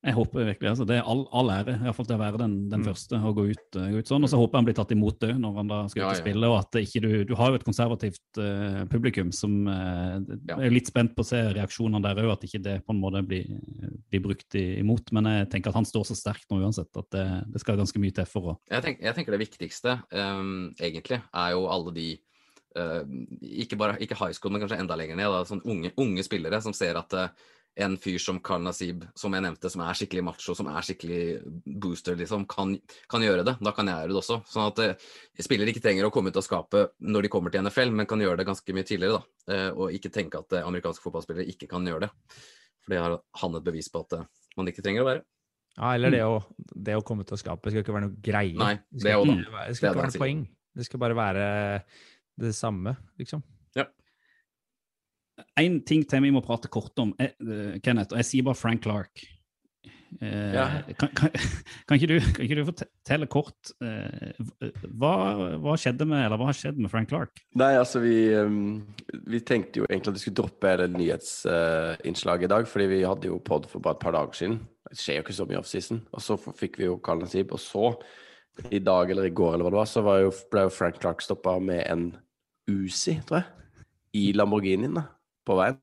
Jeg håper virkelig, altså Det er all, all ære iallfall til å være den, den Mm. første å gå ut, uh, gå ut sånn. Og så håper jeg han blir tatt imot det når han da skal ut Ja, og ja. spille. Og at ikke du, du har jo et konservativt uh, publikum som uh, Ja. Er litt spent på å se reaksjonene der òg, at ikke det på en måte blir, blir brukt i, imot. Men jeg tenker at han står så sterkt nå uansett at det, det skal ganske mye til for å Jeg, tenk, jeg tenker det viktigste um, egentlig er jo alle de ikke bare ikke high school, men kanskje enda lenger ned. Da, sånn unge, unge spillere som ser at en fyr som Karl Nasib, som jeg nevnte, som er skikkelig macho, som er skikkelig booster, liksom, kan, kan gjøre det. Da kan jeg gjøre det også. Sånn at eh, spillere ikke trenger å komme ut av skapet når de kommer til NFL, men kan gjøre det ganske mye tidligere. da. Eh, og ikke tenke at eh, amerikanske fotballspillere ikke kan gjøre det. For det har han et bevis på at eh, man ikke trenger å være. Ja, eller det å, det å komme ut av skape skal ikke være noe greie. Nei, det det skal ikke, det Det skal ikke være noe poeng. Det skal bare være det samme, liksom. En ting til vi må prate kort om, eh, Kenneth, og jeg sier bare Frank Clark. Eh, Ja. kan, kan, [laughs] kan, ikke du, kan ikke du fortelle kort eh, hva, hva skjedde med eller hva har skjedd med Frank Clark? Nei, altså vi, um, vi tenkte jo egentlig at vi skulle droppe hele nyhetsinnslaget i dag, fordi vi hadde jo pod for bare et par dager siden. Det skjer jo ikke så mye offseason. Og så fikk vi jo Karl Nasib, og så, i dag eller i går eller hva det var, så var jo, ble jo Frank Clark stoppa med en Uzi, tror jeg, i Lamborghinien da, på veien.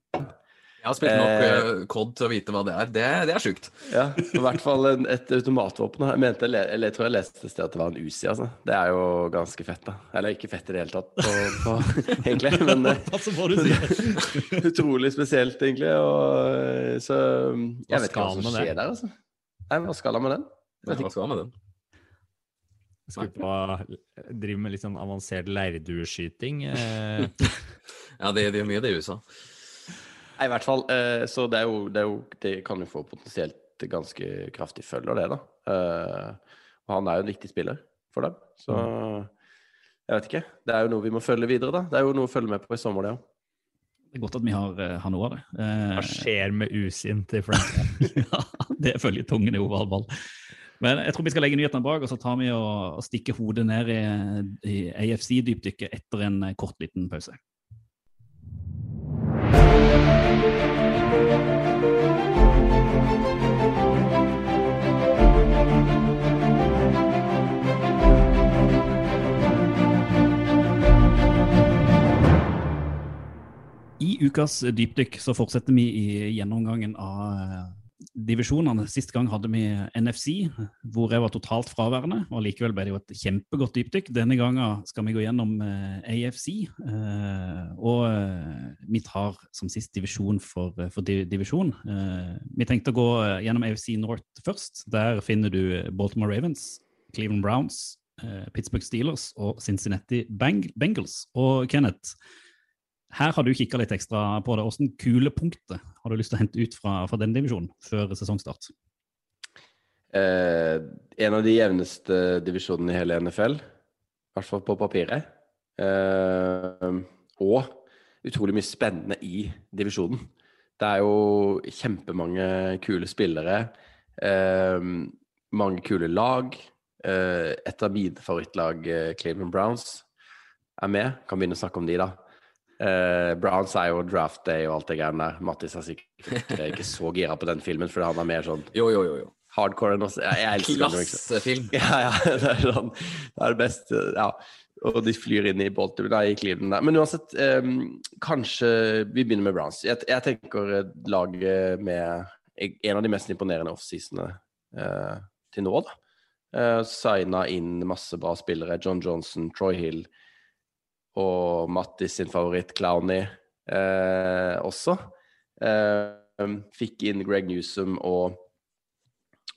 Jeg har spilt nok Eh, eh, COD til å vite hva det er. Det, det er sjukt. Ja, i hvert fall en, et automatvåpen. Jeg, mente, eller jeg tror jeg leste et sted at det var en Uzi, altså. Det er jo ganske fett, da. Eller ikke fett i det hele tatt, på, på, [laughs] egentlig, men eh, [laughs] utrolig spesielt, egentlig. Og, så jeg Hva vet ikke hva som med det? der, altså. Nei, hva skal han med den? Ja, hva skal han med den? Skal vi på drive med litt sånn avansert leirdueskyting? [laughs] Ja, de, de gjør mye det i USA. Nei, i hvert fall. Eh, så det er, jo, det er jo Det kan jo få potensielt ganske kraftig følger, det, da. Eh, og han er jo en viktig spiller for dem. Så jeg vet ikke. Det er jo noe vi må følge videre, da. Det er jo noe å følge med på i sommer, det òg. Det er godt at vi har, eh, har noe av det. Eh, hva skjer med usinn til Frank? [laughs] ja, det følger tungen i ovalball. Men jeg tror vi skal legge nyhetene bak, og så tar vi og, og stikker hodet ned i, i AFC-dypdykket etter en kort liten pause. I ukas dypdykk så fortsetter vi i gjennomgangen av eh, divisjonene. Sist gang hadde vi NFC, hvor jeg var totalt fraværende. og Likevel ble det jo et kjempegodt dypdykk. Denne gangen skal vi gå gjennom eh, AFC. Eh, og eh, vi tar som sist divisjon for, for divisjon. Eh, vi tenkte å gå eh, gjennom AFC North først. Der finner du Baltimore Ravens, Cleveland Browns, eh, Pittsburgh Steelers og Cincinnati Bengals. Og Kenneth, her har du kikka litt ekstra på det. Hvilke kulepunkter har du lyst til å hente ut fra, fra den divisjonen før sesongstart? Eh, en av de jevneste divisjonene i hele NFL, i hvert fall på papiret. Eh, og utrolig mye spennende i divisjonen. Det er jo kjempemange kule spillere. Eh, mange kule lag. Eh, et av mine favorittlag, eh, Cleveland Browns, er med. Kan begynne å snakke om de, da. Eh, Browns er jo draft day og alt det greiene der. Mattis er sikkert ikke så gira på den filmen, fordi han er mer sånn Jo, jo, jo. jo. hardcore enn oss. Jeg, jeg elsker. Klassefilm. [laughs] Ja, ja, det er sånn Det er det beste Ja. Og de flyr inn i Baltimore, nei, i Cleveland der. Men uansett, eh, kanskje vi begynner med Browns. Jeg, jeg tenker laget med en av de mest imponerende offseasonene eh, til nå, da. Eh, Signa inn masse bra spillere. John Johnson, Troy Hill og Mattis sin favoritt, Clowny, eh, også. Eh, fikk inn Greg Newsom og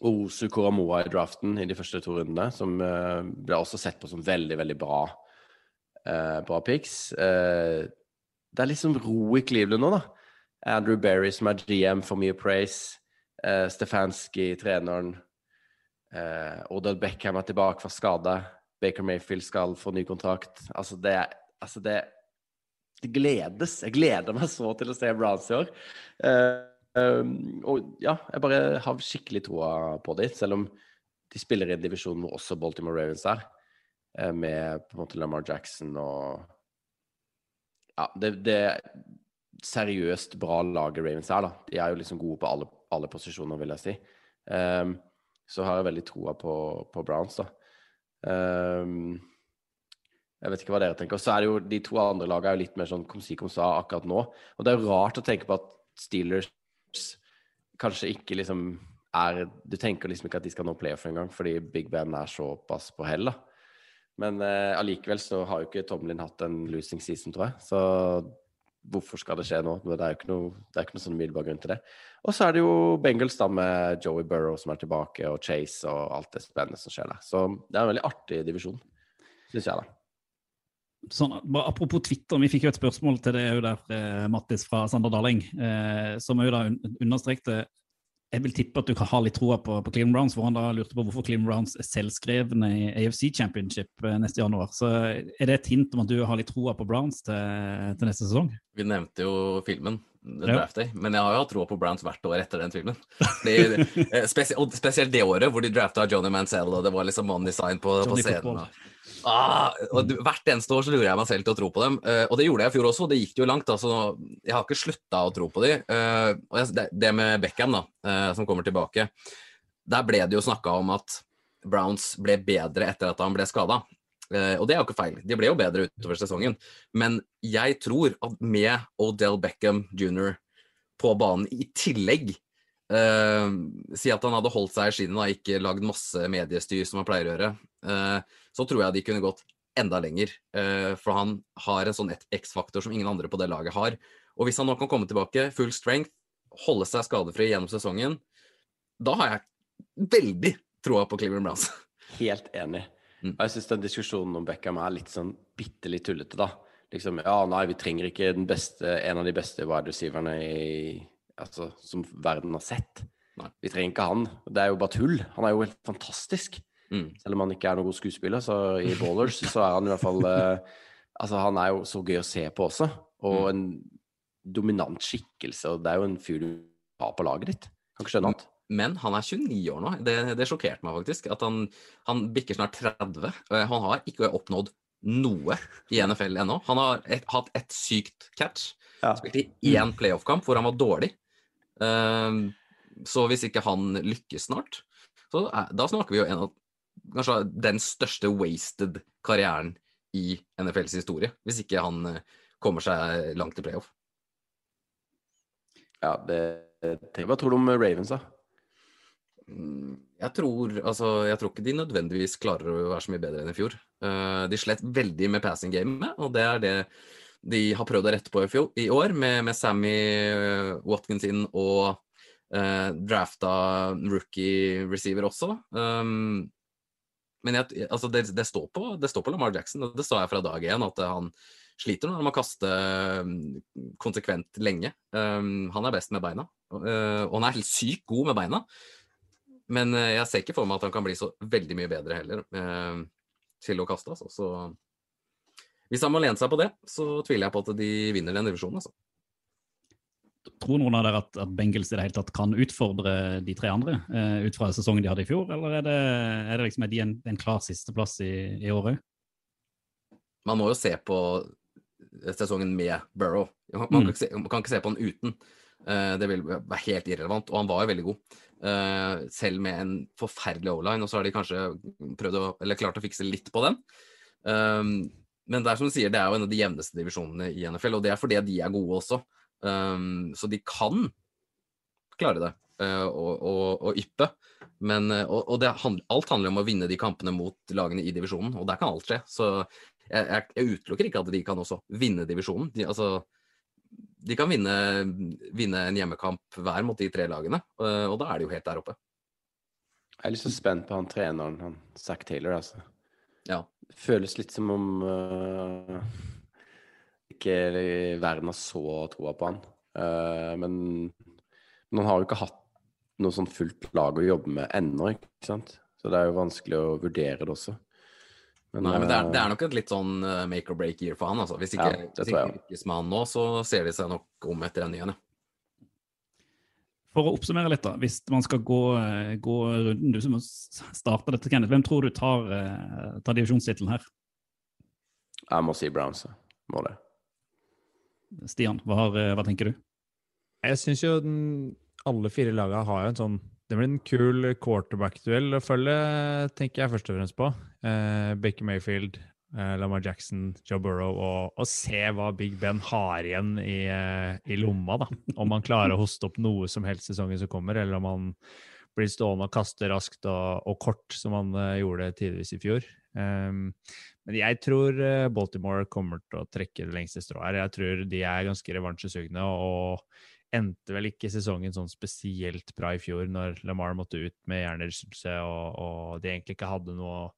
Osu Koramoa i draften i de første to rundene, som eh, ble også sett på som veldig, veldig bra, eh, bra picks. Eh, det er liksom ro i Cleveland nå, da. Andrew Berry som er GM, for mye praise. Eh, Stefanski, treneren. Eh, Odell Beckham er tilbake fra skade. Baker Mayfield skal få ny kontrakt. Altså, det, altså det, det gledes. Jeg gleder meg så til å se Browns i år. Um, og ja, jeg bare har skikkelig troa på dem, selv om de spiller i en divisjon hvor også Baltimore Ravens er, eh, med på en måte Lamar Jackson og Ja, det, det seriøst bra laget Ravens er, da. De er jo liksom gode på alle, alle posisjoner, vil jeg si. Um, så har jeg veldig troa på, på Browns, da. Um, jeg vet ikke hva dere tenker. Og så er det jo de to andre lagene er jo litt mer sånn kom si kom sa akkurat nå. Og det er jo rart å tenke på at Steelers kanskje ikke liksom er Du tenker liksom ikke at de skal nå playoff engang, fordi Big Ben er såpass på hell, da. Men eh, så har jo ikke Tomlin hatt en losing season, tror jeg. Så hvorfor skal det skje nå? Det er jo ikke noe, det er ikke noe sånn umiddelbar grunn til det. Og så er det jo Bengals da med Joey Burrow som er tilbake, og Chase og alt det spennende som skjer der. Så det er en veldig artig divisjon, syns jeg, da. Sånn, bare apropos Twitter, vi fikk jo et spørsmål til det òg der, eh, Mattis fra Sander Darling, eh, som òg da un understrekte Jeg vil tippe at du kan ha litt troa på, på Cleveland Browns, hvor han da lurte på hvorfor Cleveland Browns er selvskrevne i AFC Championship eh, neste januar. Så er det et hint om at du har litt troa på Browns til, til neste sesong? Vi nevnte jo filmen, Ja. Day, men jeg har jo hatt troa på Browns hvert år etter den filmen. Fordi, spesielt, og spesielt det året hvor de drafta Johnny Mansell, og det var liksom money sign på, på scenen. Ah, og hvert eneste år så lurer jeg meg selv til å tro på dem, Uh, og det gjorde jeg i fjor også. Det gikk jo langt. altså Jeg har ikke slutta å tro på dem. Uh, og jeg, det, det med Beckham, da, uh, som kommer tilbake, der ble det jo snakka om at Browns ble bedre etter at han ble skada. Eh, og det er jo ikke feil. De ble jo bedre utover sesongen. Men jeg tror at med Odell Beckham jr. på banen i tillegg eh, Si at han hadde holdt seg i skinnet og ikke lagd masse mediestyr som han pleier å gjøre. eh, så tror jeg de kunne gått enda lenger. eh, for han har en sånn X-faktor som ingen andre på det laget har. Og hvis han nå kan komme tilbake full strength, holde seg skadefri gjennom sesongen, da har jeg veldig troa på Cleveland Browns. Helt enig. Mm. Og jeg syns den diskusjonen om Beckham er litt sånn bitte litt tullete, da. Liksom, ja, nei, vi trenger ikke den beste, en av de beste wide receiverne i, altså, som verden har sett. Nei. Vi trenger ikke han. Det er jo bare tull. Han er jo helt fantastisk. Mm. Selv om han ikke er noen god skuespiller, så i Ballers så er han i hvert fall eh, Altså, han er jo så gøy å se på også. Og en dominant skikkelse. Og det er jo en fyr du har på laget ditt. Kan ikke skjønne annet. Men han er 29 år nå. Det, det sjokkerte meg faktisk. At han, han bikker snart 30. Han har ikke oppnådd noe i NFL ennå. Han har et, hatt et sykt catch. Ja. Spilte i én playoff-kamp hvor han var dårlig. Um, så hvis ikke han lykkes snart, så er, da snakker vi jo en av kanskje den største wasted karrieren i NFLs historie. Hvis ikke han eh, kommer seg langt i playoff. Ja, det, det Hva tror du om Ravens, da? Mm, Jeg tror, altså, jeg tror ikke de nødvendigvis klarer å være så mye bedre enn i fjor. Eh, de slet veldig med passing gamet, og det er det de har prøvd å rette på i, fjor, i år, med, med Sammy eh, Watkins inn og eh, drafta rookie receiver også. Um, men jeg, altså det, det, står på, det står på Lamar Jackson, og det sa jeg fra dag én, at han sliter når han må kaste um, konsekvent lenge. Um, han er best med beina, uh, og han er helt sykt god med beina. Men uh, jeg ser ikke for meg at han kan bli så veldig mye bedre heller uh, til å kaste. Altså. Så hvis han må lene seg på det, så tviler jeg på at de vinner den divisjonen. Altså. Tror noen av dere at, at Bengals i det hele tatt kan utfordre de tre andre, eh, ut fra sesongen de hadde i fjor, eller er det, er det liksom er de en, en klar sisteplass i, i året? Man må jo se på sesongen med Burrow. Man Mm. kan, ikke se, man kan ikke se på han uten. Eh, det vil være helt irrelevant, og han var jo veldig god. Eh, selv med en forferdelig O-line, og så har de kanskje prøvd å, eller klart å fikse litt på den. Um, men det er som du sier, det er jo en av de jevneste divisjonene i NFL, og det er fordi de er gode også. Um, så de kan klare det uh, og, og, og yppe. Men, uh, og, og det hand, alt handler om å vinne de kampene mot lagene i divisjonen, og der kan alt skje. Så jeg, jeg, jeg utelukker ikke at de kan også vinne divisjonen. De, altså, de kan vinne, vinne en hjemmekamp hver mot de tre lagene, uh, og da er de jo helt der oppe. Jeg er litt så spent på han treneren, han Zack Taylor, altså. Ja. Føles litt som om uh, ikke verden har så troa på han. Uh, men, men han har jo ikke hatt noe sånn fullt lag å jobbe med ennå, ikke sant. Så det er jo vanskelig å vurdere det også. Men, Nei, men det, er, uh, det er nok et litt sånn uh, make or break year for han. Altså. Hvis ikke, Ja, det hvis ikke lykkes med han nå, så ser de seg nok om etter en ny en. ja. For å oppsummere litt, da. Hvis man skal gå, eh, gå runden, du som starta dette, Kenneth, hvem tror du tar, eh, tar divisjonstittelen her? Jeg må si Browns. Må det. Stian, hva, eh, hva tenker du? Jeg syns jo den, alle fire lagene har jo en sånn Det blir en kul quarterback-duell å følge, tenker jeg først og fremst på. Eh, Baker Mayfield, eh, Lamar Jackson, Joe Burrow, og, og se hva Big Ben har igjen i, eh, i lomma. da. Om han klarer å hoste opp noe som helst sesongen som kommer, eller om han blir stående og kaste raskt og, og kort, som han eh, gjorde tidligvis i fjor. Um, men jeg tror eh, Baltimore kommer til å trekke det lengste strået her. Jeg tror de er ganske revansjesugne og endte vel ikke sesongen sånn spesielt bra i fjor, når Lamar måtte ut med hjernerystelse og, og de egentlig ikke hadde noe å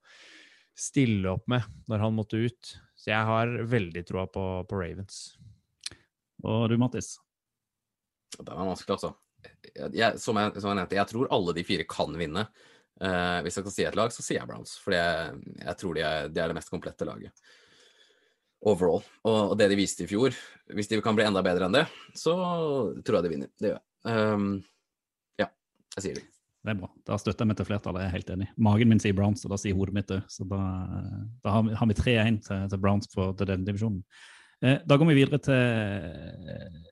stille opp med når han måtte ut. Så jeg har veldig troa på, på Ravens. Og du, Mattis? Det er vanskelig, altså. Jeg, jeg, som, jeg, som jeg nevnte, jeg tror alle de fire kan vinne. Eh, hvis jeg skal si et lag, så sier jeg Browns. For jeg, tror de er, de er det mest komplette laget. Overall. Og, og det de viste i fjor, hvis de kan bli enda bedre enn det, så tror jeg de vinner. Det gjør jeg. Um, ja, jeg sier det. Det er bra. Da støtter jeg meg til flertallet. Jeg er helt enig. Magen min sier Browns, og da sier hodet mitt òg. Så da, da har vi- 3-1 til, til Browns for, til den divisjonen. Eh, da går vi videre til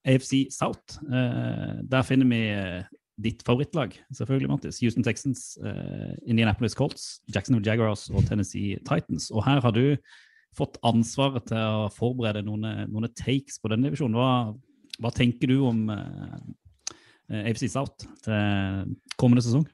AFC South. Eh, der finner vi eh, ditt favorittlag, selvfølgelig, Mattis. Houston Texans, uh, Indianapolis Colts, Jacksonville Jaguars og Tennessee Titans. Og her har du fått ansvaret til å forberede noen, noen takes på denne divisjonen. Hva, hva tenker du om uh, AFC South til kommende sesong?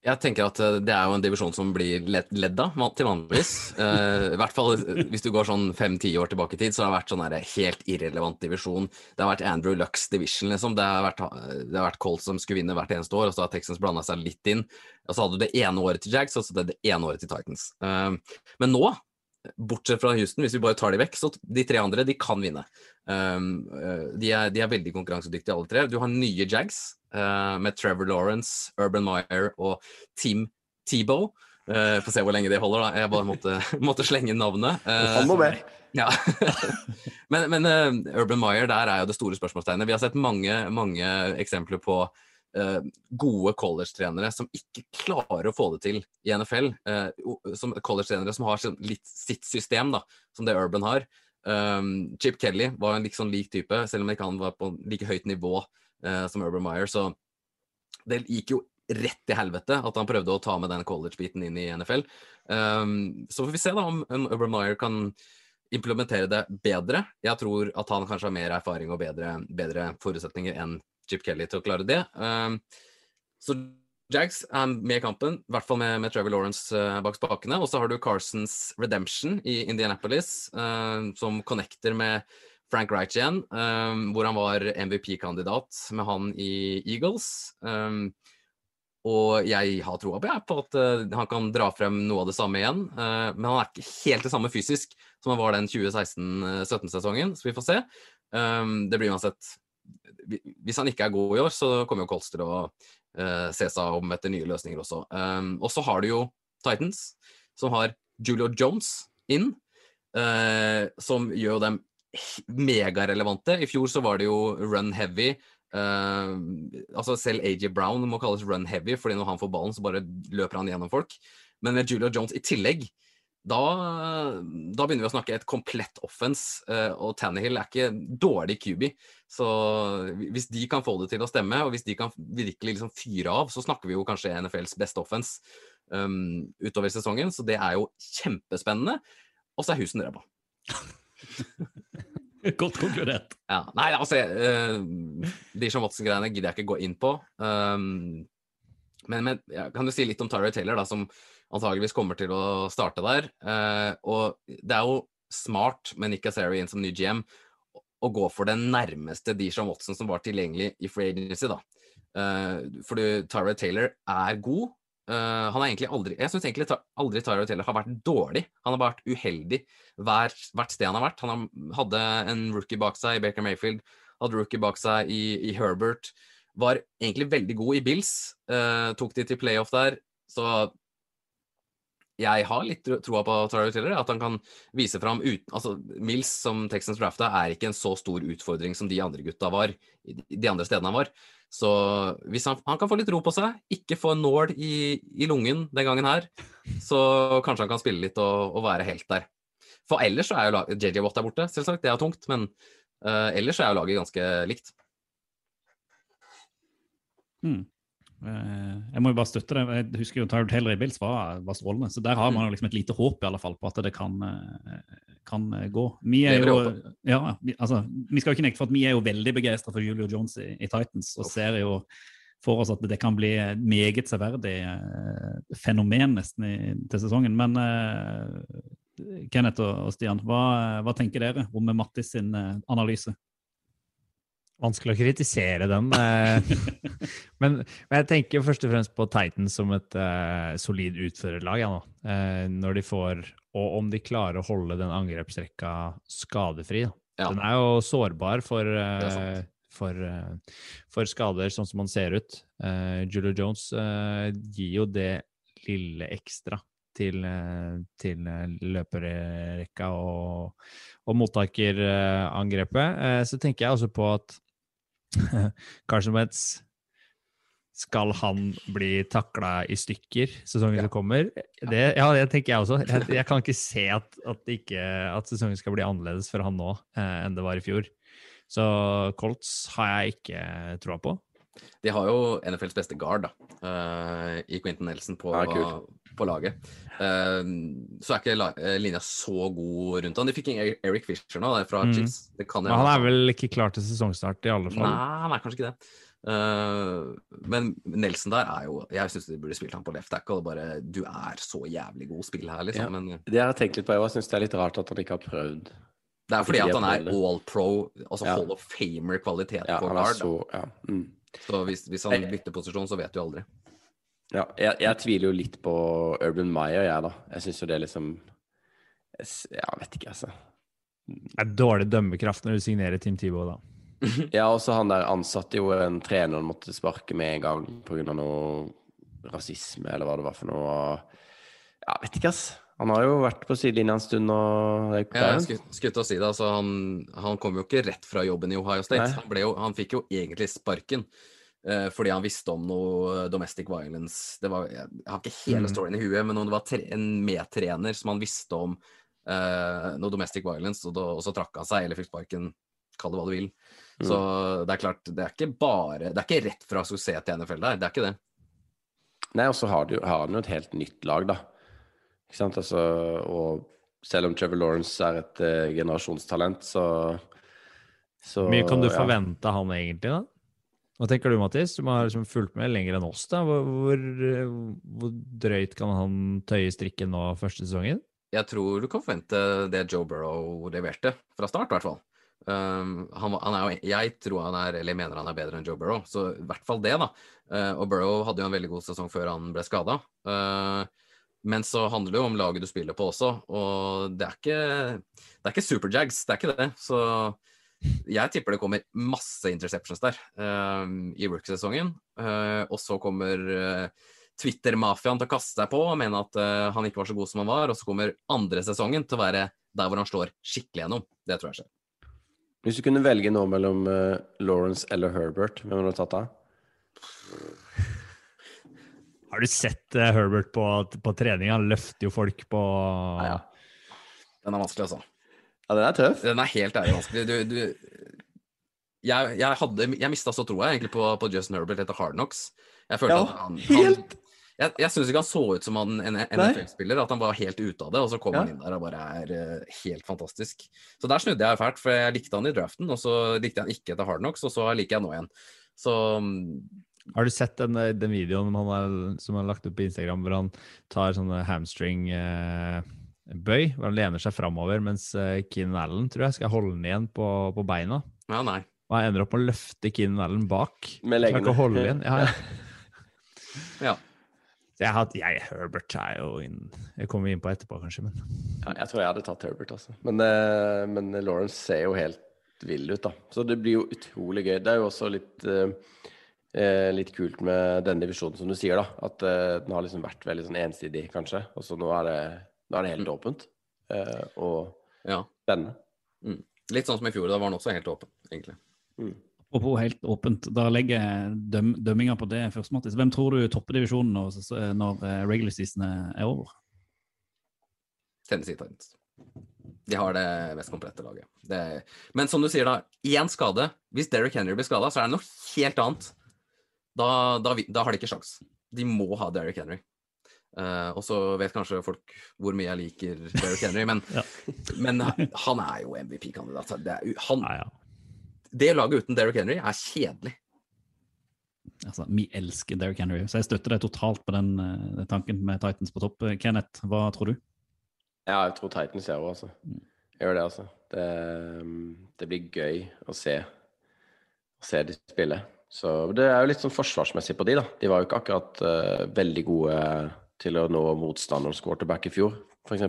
Jeg tenker at eh, det er jo en divisjon som blir ledd, av til vanligvis. Uh, [laughs] I hvert fall hvis du går sånn fem-ti år tilbake i tid, så har det vært sånn her helt irrelevant divisjon. Det har vært Andrew Lucks division, liksom. Det har vært, det har vært Colts som skulle vinne hvert eneste år, og så har Texans blanda seg litt inn. Og så hadde du det ene året til Jags, og så det ene året til Titans. Uh, men nå, bortsett fra Houston, hvis vi bare tar de vekk, så de tre andre, de kan vinne. Um, eh, de, er, de er veldig konkurransedyktige alle tre. Du har nye Jags uh, med Trevor Lawrence, Urban Meyer og Team Tebow. Uh, Få se hvor lenge det holder, da. Jeg bare måtte, [laughs] måtte slenge navnet. Uh, Han må med. ja. [laughs] men men uh, Urban Meyer, der er jo det store spørsmålstegnet. Vi har sett mange, mange eksempler på eh, gode college-trenere som ikke klarer å få det til i NFL. eh, som College-trenere som har sånn litt sitt system, da, som det Urban har. Um, Chip Kelly var en liksom lik type, selv om ikke han var på like høyt nivå eh, som Urban Meyer. Så det gikk jo rett til helvete at han prøvde å ta med den college-biten inn i NFL. Um, så får vi se da om, om Urban Meyer kan implementere det bedre. Jeg tror at han kanskje har mer erfaring og bedre, bedre forutsetninger enn Chip Kelly til å klare det. Um, så Jags er med i kampen, i hvert fall med, med Trevor Lawrence eh, bak spakene. Og så har du Carsons Redemption i Indianapolis, eh, som connecter med Frank Reich igjen, eh, hvor han var MVP-kandidat med han i Eagles. Um, og jeg har troa på, på at uh, han kan dra frem noe av det samme igjen. men han er ikke helt det samme fysisk som han var den 2016-17-sesongen, så vi får se. Um, det blir uansett Hvis han ikke er god i år, så kommer jo Colts til å uh, se seg om etter nye løsninger også. Um, og så har du jo Titans, som har Julio Jones inn, uh, som gjør dem megarelevante. I fjor så var det jo run heavy. Uh, altså Selv AJ Brown må kalles run heavy, fordi når han får ballen, så bare løper han gjennom folk. Men med Julio Jones i tillegg, da, da begynner vi å snakke et komplett offense. eh, og Tannehill er ikke dårlig QB. Så hvis de kan få det til å stemme, og hvis de kan virkelig liksom fyre av, så snakker vi jo kanskje NFLs beste offense um, utover sesongen. Så det er jo kjempespennende. Og så er Husen ræva. [laughs] Godt konkludert. Ja, nei, altså uh, Dishon Watson-greiene gidder jeg ikke gå inn på. Um, men, men ja, kan du si litt om Tyra Taylor, da, som antageligvis kommer til å starte der. Eh, og det er jo smart med Nick Asari inn som ny GM å gå for den nærmeste Dishon Watson som var tilgjengelig i free agency. da. Eh, fordi Tyra Taylor er god. Eh, han er egentlig aldri Jeg syns egentlig aldri Tyra Taylor har vært dårlig. Han har vært uheldig hver, hvert sted han har vært. Han hadde en rookie bak seg i Baker Mayfield, hadde rookie bak seg i, i Herbert. Var egentlig veldig god i Bills. tok de til playoff der. Så jeg har litt troa på Tyler Taylor, at han kan vise fram uten Altså, Mills som Texans drafta er ikke en så stor utfordring som de andre gutta var, de- andre stedene han var. Så hvis han, han kan få litt ro på seg, ikke få en nål i, i lungen den gangen her, så kanskje han kan spille litt og, og være helt der. For ellers så er jo JJ Watt er borte, selvsagt, det er tungt, men uh, ellers så er jo laget ganske likt. Mm. Eh, Jeg må jo bare støtte det. Jeg husker jo Tyler Taylor i Bills var, var strålende. Så der har man jo liksom et lite håp i alle fall på at det kan, eh, kan eh, gå. Vi er jo, ja, vi, altså, vi skal jo ikke nekte for at vi er jo veldig begeistra for Julio Jones i, i Titans og ser jo for oss at det kan bli et meget severdig fenomen nesten i, til sesongen. Men uh, Kenneth og, og Stian, hva, hva tenker dere om Mattis sin analyse? Vanskelig å kritisere den. eh, [laughs] men, men jeg tenker først og fremst på Titans som et uh, solid utførerlag. Ja, nå. Uh, når de får, og om de klarer å holde den angrepsrekka skadefri. Ja. Den er jo sårbar for, eh, sant. for, uh, for skader, sånn som man ser ut. Uh, Julio Jones eh, gir jo det lille ekstra til, eh, til eh, løperrekka og, og mottakerangrepet. Eh, så tenker jeg også på at [laughs] Carson Wentz skal han bli takla i stykker sesongen som kommer? Det, ja, det tenker jeg også. Jeg, jeg kan ikke se at, at, ikke, at sesongen skal bli annerledes for han nå eh, enn det var i fjor. Så Colts har jeg ikke troa på. De har jo NFLs beste guard, da, eh, i Quentin Nelson på, Ja, på laget. Eh, så er ikke la, eh, linja så god rundt han. De fikk ikke Eric- Fisher nå, det er fra Mm. Chiefs. Det kan Men han er vel ikke klar til sesongstart, i alle fall. Nei, han er kanskje ikke det. Uh, men Nelson der er jo Jeg syns de burde spilt han på left tackle. Bare, du er så jævlig god spill her, liksom. Ja. Men Det har tenkt litt på. Jeg syns det er litt rart at han ikke har prøvd. det er fordi at han er all pro, altså Ja. Hall of Famer-kvalitet Ja, på guard. så ja. Mm. Så hvis, hvis han bytter posisjon, så vet du aldri. ja jeg, jeg tviler jo litt på Urban Meyer, jeg, da. Jeg syns jo det er liksom jeg vet ikke, altså. Det er dårlig dømmekraft når du signerer Team Tibo, da. [laughs] Ja, også han der ansatte jo en trener han måtte sparke med en gang pga. noe rasisme, eller hva det var for noe. Jeg Ja, vet ikke, ass. Han har jo vært på sidelinja en stund og det Ja, Jeg skulle, skulle til å si det, altså han, han kom jo ikke rett fra jobben i Ohio State. Han, jo, han fikk jo egentlig sparken eh, fordi han visste om noe domestic violence. Det var, jeg, jeg har ikke hele Mm. storyen i huet, men om det var tre, en medtrener som han visste om eh, noe domestic violence, og, da, og så trakk han seg eller fikk sparken, kall det hva du vil. Så det er klart, det er ikke bare Det er ikke rett fra suksess til NFL der, det er ikke det. Nei, og så har, har han jo et helt nytt lag, da. Ikke sant? Altså, og selv om Trevor Lawrence er et uh, generasjonstalent, så, så Hvor mye kan du ja. forvente han egentlig, da? Hva tenker du, Mattis? Du har liksom fulgt med lenger enn oss. da. Hvor, hvor, hvor drøyt kan han tøye strikken nå første sesongen? Jeg tror du kan forvente det Joe Burrow leverte, fra start i hvert fall. Um, han, han er jeg tror han er, eller mener han er bedre enn Joe Burrow, så i hvert fall det, da. Uh, og Burrow hadde jo en veldig god sesong før han ble skada. Men så handler det jo om laget du spiller på også, og det er ikke, det er ikke superjags, det er ikke det. Så jeg tipper det kommer masse interceptions der um, i rookie-sesongen. Uh, og så kommer uh, Twitter-mafiaen til å kaste seg på og mene at uh, han ikke var så god som han var, og så kommer andre sesongen til å være der hvor han slår skikkelig gjennom. Det tror jeg skjer. Hvis du kunne velge nå mellom Lawrence eller Herbert, hvem hadde du tatt av? Har du sett eh, Herbert på, på trening? Han løfter jo folk på Ja, ja. Den er vanskelig, altså. Ja, den er tøff. Den er helt ærlig vanskelig. Du, du, jeg, jeg, hadde, jeg mista så troa egentlig på, på Justin Herbert etter Hard Knocks. Jeg følte Ja, at han, helt. han Jeg, jeg syns ikke han så ut som han, en NFL-spiller, at han var helt ute av det. Og så kom Ja. han inn der og bare er eh, helt fantastisk. Så der snudde jeg fælt, for jeg likte han i draften, og så likte jeg han ikke etter Hard Knocks, og så liker jeg nå igjen. Så mm, Har du sett den, eh, den videoen han er, som han har lagt ut på Instagram, hvor han tar sånne hamstring-bøy? hvor han lener seg framover, mens eh, Keenan Allen tror jeg skal holde den igjen på, på beina. ja, nei. Og han ender opp med å løfte Keenan Allen bak. Med leggene. ikke holde igjen. Ja, ja. [laughs] Ja. Jeg, har- jeg, Herbert er jo inn Jeg kommer vi inn på etterpå, kanskje, men Ja, jeg tror jeg hadde tatt Herbert, altså. Men, eh, men Lawrence ser jo helt vill ut, da. Så det blir jo utrolig gøy. Det er jo også litt eh, eh, litt kult med denne divisjonen, som du sier, da. At eh, den har liksom vært veldig sånn ensidig, kanskje. Og så nå er det, nå er det helt åpent. eh, og ja. spennende. Litt sånn som i fjor, da var den også helt åpen, egentlig. Apropos helt åpent, da legger jeg døm, dømminga på det først, Mattis. Hvem tror du topper divisjonen når, når eh, regular season er over? Tennessee Titans. De har det mest komplette laget. Det, men som du sier, da, én skade. Hvis Derrick Henry blir skada, så er det noe helt annet. Da, da, da har de ikke sjans. De må ha Derrick Henry. Uh, og så vet kanskje folk hvor mye jeg liker Derrick Henry, men, [laughs] Ja. men han er jo MVP-kandidat. Det, ja, ja. det laget uten Derrick Henry er kjedelig. Altså, Vi elsker Derrick Henry, så jeg støtter deg totalt på den eh, tanken med Titans på topp. Kenneth, hva tror du? Ja, jeg tror Titans gjør det, altså. Jeg gjør det, altså. Det, mm, det blir gøy å se, å se de spille. Så det er jo litt sånn forsvarsmessig på de, da. De var jo ikke akkurat uh, veldig gode til å nå motstanderens quarterback i fjor, f.eks.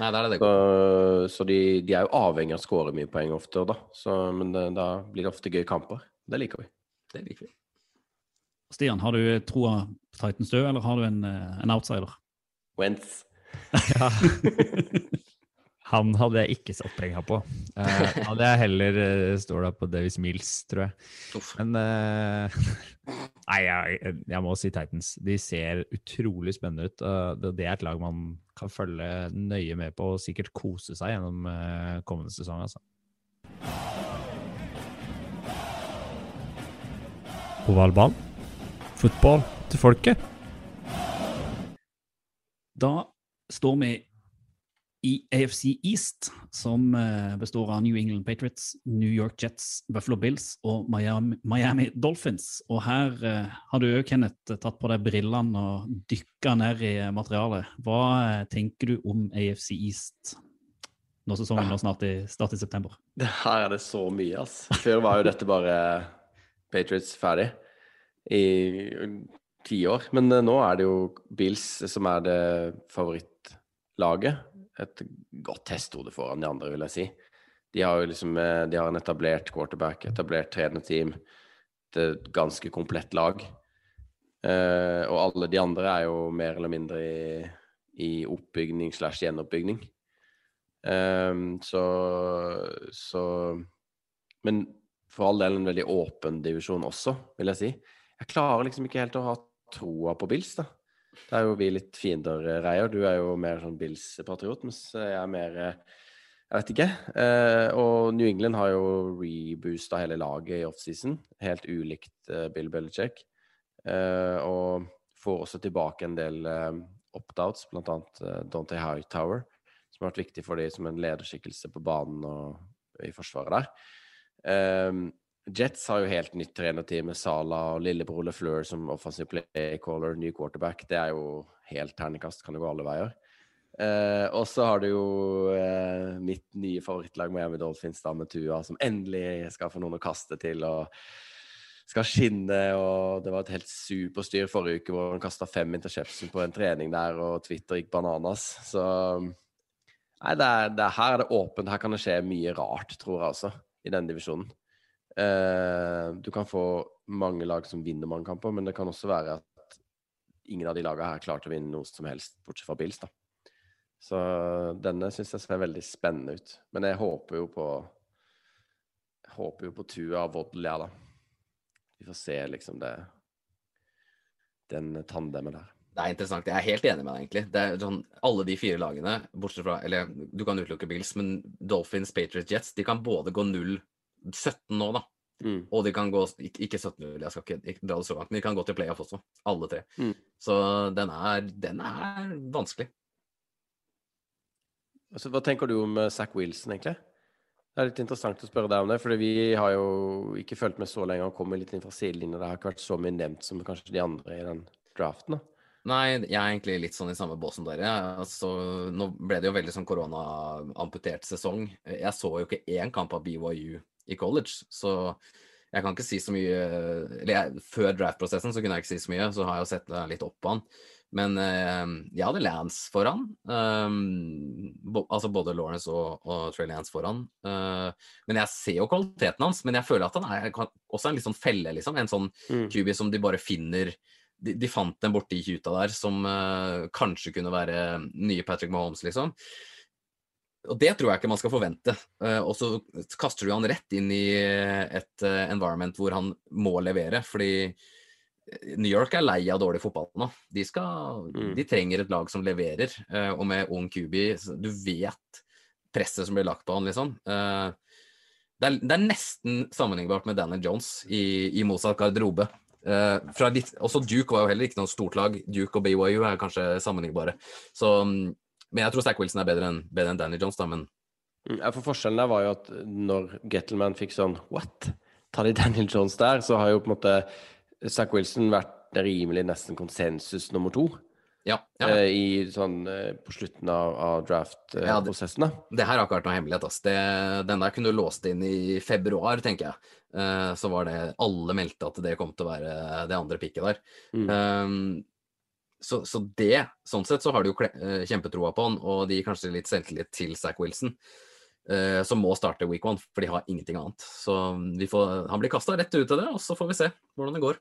Nei, der er det Så, godt. så de, de er jo avhengig av å skåre mye poeng ofte, da. Så, men det, da blir det ofte gøye kamper. Det liker vi. Det liker vi. Stian, har du troa på Titans død, eller har du en, eh, en outsider? Wentz. [laughs] [laughs] Han hadde jeg ikke satt penga på. Uh, hadde jeg heller uh, stola på Davis Mills, tror jeg. Uff. Men uh, [laughs] Nei, jeg, jeg må si Titans. De ser utrolig spennende ut. Uh, det, det er et lag man kan følge nøye med på og sikkert kose seg gjennom kommende sesong. Altså. Ovalbanen. Fotball til folket. Da står vi i AFC East, som eh, består av New England Patriots, New York Jets, Buffalo Bills og Miami, Miami Dolphins. Og her eh, har du òg, Kenneth, tatt på deg brillene og dykka ned i materialet. Hva eh, tenker du om AFC East når sesongen nå snart i, i september? [laughs] Her er det så mye, ass. Før var jo dette bare Patriots ferdig i ti år. Men eh, nå er det jo Bills som er det favorittlaget. Et godt testhode foran de andre, vil jeg si. De har jo liksom eh, De har en etablert quarterback, etablert tredje team, Et ganske komplett lag. Eh, og alle de andre er jo mer eller mindre i, i oppbygning slash gjenoppbygning. Ehm, så, så Men for all del en veldig åpen divisjon også, vil jeg si. Jeg klarer liksom ikke helt å ha troa på Bills, da. Det er jo vi litt fiender, eh, Reier. Du er jo mer sånn Bills-patriot, mens jeg er mer eh, Jeg vet ikke. Eh, og New England har jo reboosta hele laget i offseason. Helt ulikt eh, Bill Belichick. Eh, og får også tilbake en del eh, opt-outs, bl.a. Uh, Dante Hightower, som har vært viktig for dem som en lederskikkelse på banen og i forsvaret der. Eh, Jets har jo helt nytt trenerteam med Sala og lillebror LeFleur som offensive playcaller, ny quarterback. Det er jo helt terningkast, kan det gå alle veier. Eh, og så har du jo eh, mitt nye favorittlag Miami Dolphins da med Tua, som endelig skal få noen å kaste til og skal skinne. og Det var et helt superstyr forrige uke hvor han kasta fem interception på en trening der, og Twitter gikk bananas. Så nei, det er, det er, her er det åpent. Her kan det skje mye rart, tror jeg også, i denne divisjonen. Eh, du kan få mange lag som vinner mange kamper, men det kan også være at ingen av de lagene her klarte å vinne noe som helst, bortsett fra Bills. da. Så denne syns jeg ser veldig spennende ut. Men jeg håper jo på Jeg håper jo på Tua og Waddle, ja da. Vi får se liksom det Den tandemen der. Det er interessant. Jeg er helt enig med deg, egentlig. Det er sånn, Alle de fire lagene, bortsett fra Eller du kan utelukke Bills, men Dolphins, Patriots, Jets, de kan både gå 0-17 nå, da. Mm. Og de kan gå Ikke ikke 17-0, jeg skal ikke, ikke dra det så langt, men de kan gå til playoff også. Alle tre. Mm. Så den er, den er vanskelig. Altså, hva tenker du om eh, Zack Wilson, egentlig? Det er litt interessant å spørre deg om det, for vi har jo ikke fulgt med så lenge. Han kommer litt inn fra sidelinja. Det har ikke vært så mye nevnt som kanskje de andre i den draften. da. Nei, jeg er egentlig litt sånn i samme bås som dere. Altså, nå ble det jo veldig sånn korona-amputert sesong. Jeg så jo ikke én kamp av BYU i college, så jeg kan ikke si så mye Eller før draft-prosessen så kunne jeg ikke si så mye, så har jeg jo sett det litt opp på han. Men eh, jeg hadde Lance foran. Um, bo, altså både Lawrence og, og Trey Lance foran. Uh, men jeg ser jo kvaliteten hans, men jeg føler at han er også en litt sånn felle, liksom. En sånn Mm. QB som de bare finner De, de fant den borti Huta der, som uh, kanskje kunne være nye Patrick Mahomes, liksom. Og det tror jeg ikke man skal forvente. Eh, og så kaster du han rett inn i et eh, environment hvor han må levere, fordi eh, New York er lei av dårlig fotball nå. De, skal, Mm. de trenger et lag som leverer, eh, og med ung Kubi, Du vet presset som blir lagt på han, liksom. Eh, det, er, det er nesten sammenlignbart med Daniel Jones i, i motsatt garderobe. Eh, litt, også Duke var jo heller ikke noe stort lag. Duke og BYU er kanskje sammenlignbare. Så, mm, men jeg tror Stack Wilson er bedre enn bedre enn Danny Jones, da, men Mm, Ja, for Forskjellen der var jo at når Gettleman fikk sånn What? Tar de Daniel Jones der? Så har jo på en måte Zack Wilson vært rimelig nesten konsensus nummer to. ja. ja. eh, i sånn eh, på slutten av, av draft-prosessen. da. Det her har ikke vært noe hemmelighet. Ass. Det, den der kunne du låst inn i februar, tenker jeg. Uh, så var det Alle meldte at det kom til å være det andre pikket der. Mm. Um, så, så det, sånn sett så har de jo eh, kjempetroa på han, og de gir kanskje litt selvtillit til Zack Wilson. eh, som må starte week one, for de har ingenting annet. Så vi får, han blir kasta rett ut av det, og så får vi se hvordan det går.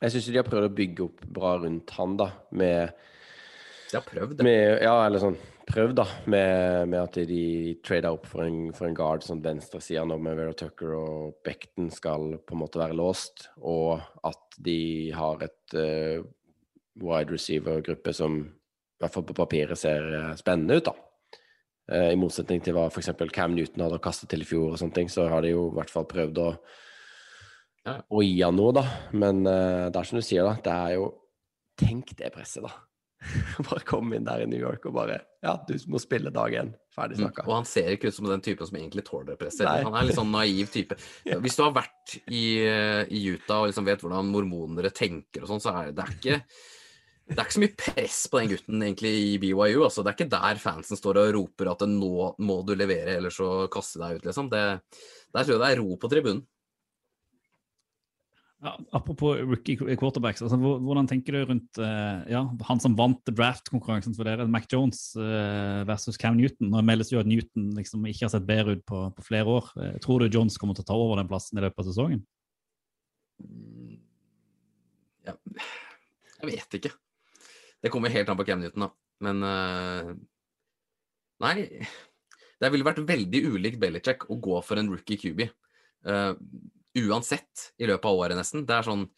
Jeg syns de har prøvd å bygge opp bra rundt han, da. Med, De har prøvd det. med Ja, eller sånn prøvd, da. Med, med at de trada opp for en, for en guard sånn venstresida nå med Vera Tucker og Becton skal på en måte være låst, og at de har et eh, wide receiver-gruppe som i hvert fall på papiret ser eh, spennende ut, da. Eh, I motsetning til hva f.eks. Cam Newton hadde kastet til i fjor, og sånne ting, så har de jo i hvert fall prøvd å, å gi han noe, da. Men eh, det er som du sier, da. Det er jo Tenk det presset, da. [laughs] bare komme inn der i New York og bare Ja, du må spille dag én. Ferdig Mm. Og han ser ikke ut som den typen som egentlig tåler presset. Nei. Han er litt sånn naiv type. [laughs] Hvis du har vært i, i Utah og liksom vet hvordan mormonere tenker og sånn, så er det, det er ikke det er ikke så mye press på den gutten egentlig i BYU. Altså. Det er ikke der fansen står og roper at nå må du levere, eller så kaste deg ut, liksom. Det, der tror jeg det er ro på tribunen. Ja, apropos rookie quarterbacks, altså, hvordan tenker du rundt eh, ja, han som vant draft-konkurransen for dere, Mac Jones eh, versus Cam Newton? Nå meldes jo at Newton liksom ikke har sett bedre ut på, på flere år. Eh, tror du Jones kommer til å ta over den plassen i løpet av sesongen? Ja, jeg vet ikke. Det kommer helt an på Cam Newton, da. Men uh, Nei. Det ville vært veldig ulikt Belichick å gå for en rookie QB. Uh, uansett i løpet av året, nesten. Det er sånn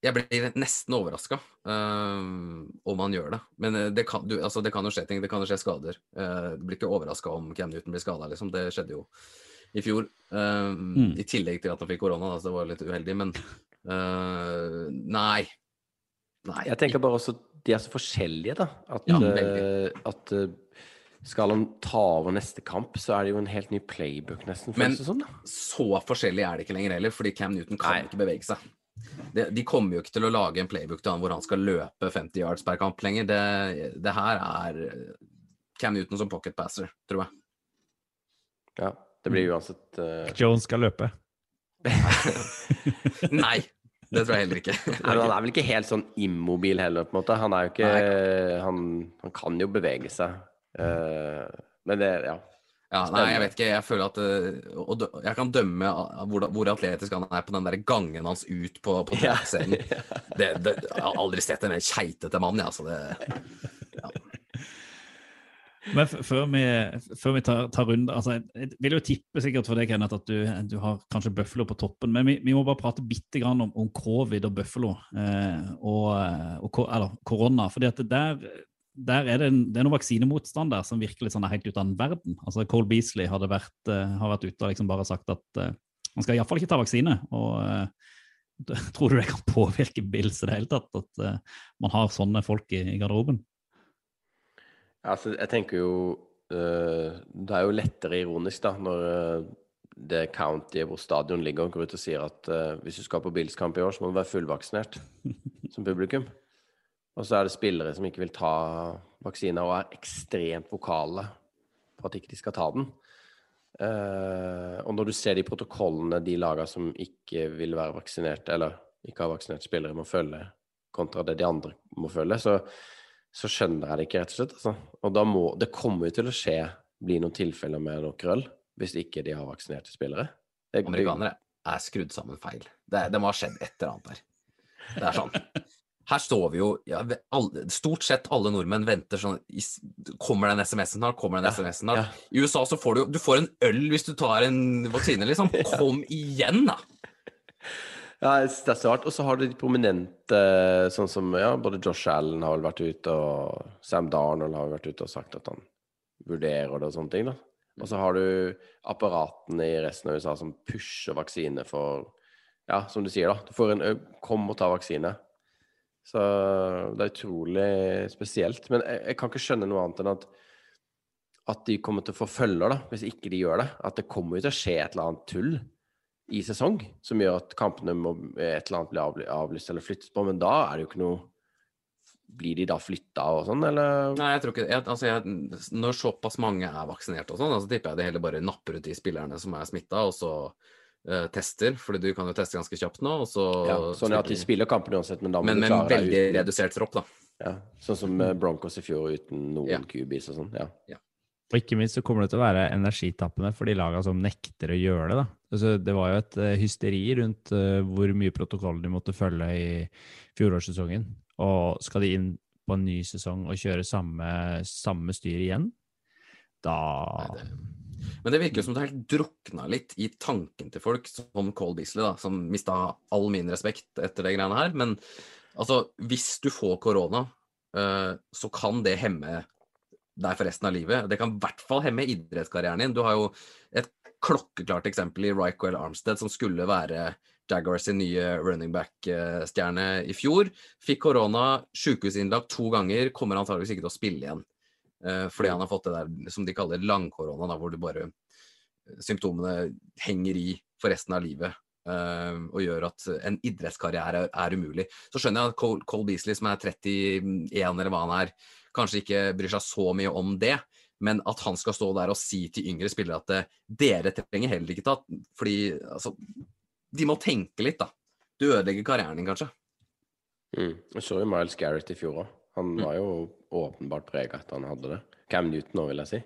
jeg blir nesten overraska om han gjør det. Men eh, det kan, du, altså, det kan jo skje ting. Det kan jo skje skader. Uh, du blir ikke overraska om Cam Newton blir skada, liksom. Det skjedde jo i fjor. Uh, Mm. I tillegg til at han fikk korona, så det var litt uheldig. Men uh, nei. Nei. Jeg tenker bare også de er så forskjellige, da. At, Ja, uh, at uh, skal han ta over neste kamp, så er det jo en helt ny playbook, nesten. Men- sånn, da. Så forskjellig er det ikke lenger heller, fordi Cam Newton kan Nei. ikke bevege seg. De, de kommer jo ikke til å lage en playbook til han hvor han skal løpe 50 yards per kamp lenger. Det, det her er Cam Newton som pocket passer, tror jeg. Ja, det blir uansett uh... Jones skal løpe. [laughs] Nei, det tror jeg heller ikke. [laughs] Nei, Han er vel ikke helt sånn immobil heller, på en måte. Han ikke Han, han kan jo bevege seg. Uh, men det, ja. Ja, nei, jeg vet ikke. Jeg føler at eh, Jeg kan dømme hvor, hvor atletisk han er på den der gangen hans ut på, på scenen. [laughs] Jeg har aldri sett en mer keitete mann, jeg. Altså, det, [laughs] Men før vi, før vi tar, tar runde altså jeg, vil jo tippe sikkert for deg, Kenneth, at du, du har kanskje Buffalo på toppen. Men vi, vi må bare prate bitte grann om, om covid og Buffalo eh, og, eh, og eller, korona. at der, der er det, en, det er noen vaksinemotstand der som virker litt sånn helt ut av den verden. Altså Cole Beasley vært, uh, har vært ute og liksom bare sagt at uh, man skal iallfall ikke ta vaksine. og uh, [laughs] Tror du det kan påvirke Bills i det hele tatt, at uh, man har sånne folk i, i garderoben? Altså, jeg tenker jo uh, Det er jo lettere ironisk, da, når det det county hvor stadion ligger, går ut og sier at uh, hvis du skal på Bills-kamp i år, så må du være fullvaksinert [laughs] som publikum. Og så er det spillere som ikke vil ta vaksina, og er ekstremt vokale på at ikke de skal ta den. Uh, og når du ser de protokollene de laga som ikke vil være vaksinert, eller ikke har vaksinert spillere, må følge, kontra det de andre må følge, så, så skjønner jeg det ikke, rett og slett. Altså. Og da må, det kommer jo til å skje, bli noen tilfeller med noe krøll, hvis ikke de har vaksinerte spillere. Det, amerikanere er skrudd sammen feil. Det, det må ha skjedd et eller annet der. Det er sånn. Her står vi jo ja, alle, Stort sett alle nordmenn venter sånn Kommer den SMS-en snart? Kommer den Ja, SMS-en snart? ja. I USA så får du jo Du får en øl hvis du tar en vaksine, liksom. [laughs] Kom igjen, da! Ja, det er så rart. Og så har du de prominente, sånn som ja, både Josh Allen har vel vært ute, og Sam Darnold har vært ute og sagt at han vurderer det og sånne ting. da. Og så har du apparatene i resten av USA som pusher vaksine for Ja, som du sier, da. Du får en Kom og ta vaksine. Så det er utrolig spesielt. Men jeg, jeg kan ikke skjønne noe annet enn at at de kommer til å få følger, da, hvis ikke de gjør det. At det kommer jo til å skje et eller annet tull i sesong som gjør at kampene må et eller annet bli avlyst eller flyttes på, men da er det jo ikke noe Blir de da flytta og sånn, eller? Nei, jeg tror ikke jeg, altså jeg, Når såpass mange er vaksinert og sånn, så tipper jeg de heller bare napper ut de spillerne som er smitta, og så eh, tester. Fordi du kan jo teste ganske kjapt nå, og så Ja, sånn at de spiller kampen uansett, men da må Men du med klare deg veldig uten redusert tropp, da. ja, Sånn som eh, Broncos i fjor uten noen Ja. QBs og sånn. Ja. Og ikke minst så kommer det til å være energitappende for de laga som nekter å gjøre det. da. Altså, det var jo et eh, hysteri rundt uh, hvor mye protokoll de måtte følge i fjorårssesongen. Og skal de inn på en ny sesong og kjøre samme, samme styr igjen, da Nei, det- Men det virker som det helt drukna litt i tanken til folk, som Cole Beasley, da, som mista all min respekt etter det greiene her. Men altså, hvis du får korona, uh, så kan det hemme deg for resten av livet. Det kan i hvert fall hemme idrettskarrieren din. Du har jo et klokkeklart eksempel i Ryquell Armstead, som skulle være Jaguars sin nye running back-stjerne i fjor. Fikk korona, sykehusinnlagt to ganger, kommer antageligvis ikke til å spille igjen. Eh, fordi han har fått det der som de kaller langkorona, hvor du bare symptomene henger i for resten av livet. eh, og gjør at en idrettskarriere er, er umulig. Så skjønner jeg at Cole, Cole Beasley, som er 31 eller hva han er, kanskje ikke bryr seg så mye om det. Men at han skal stå der og si til yngre spillere at eh, dere trenger heller ikke ta Fordi altså De må tenke litt, da. Du ødelegger karrieren din, kanskje. Mm. Jeg så jo Miles Garrett i fjor òg. Han Mm. var jo åpenbart prega at han hadde det. Cam Newton òg, vil jeg si.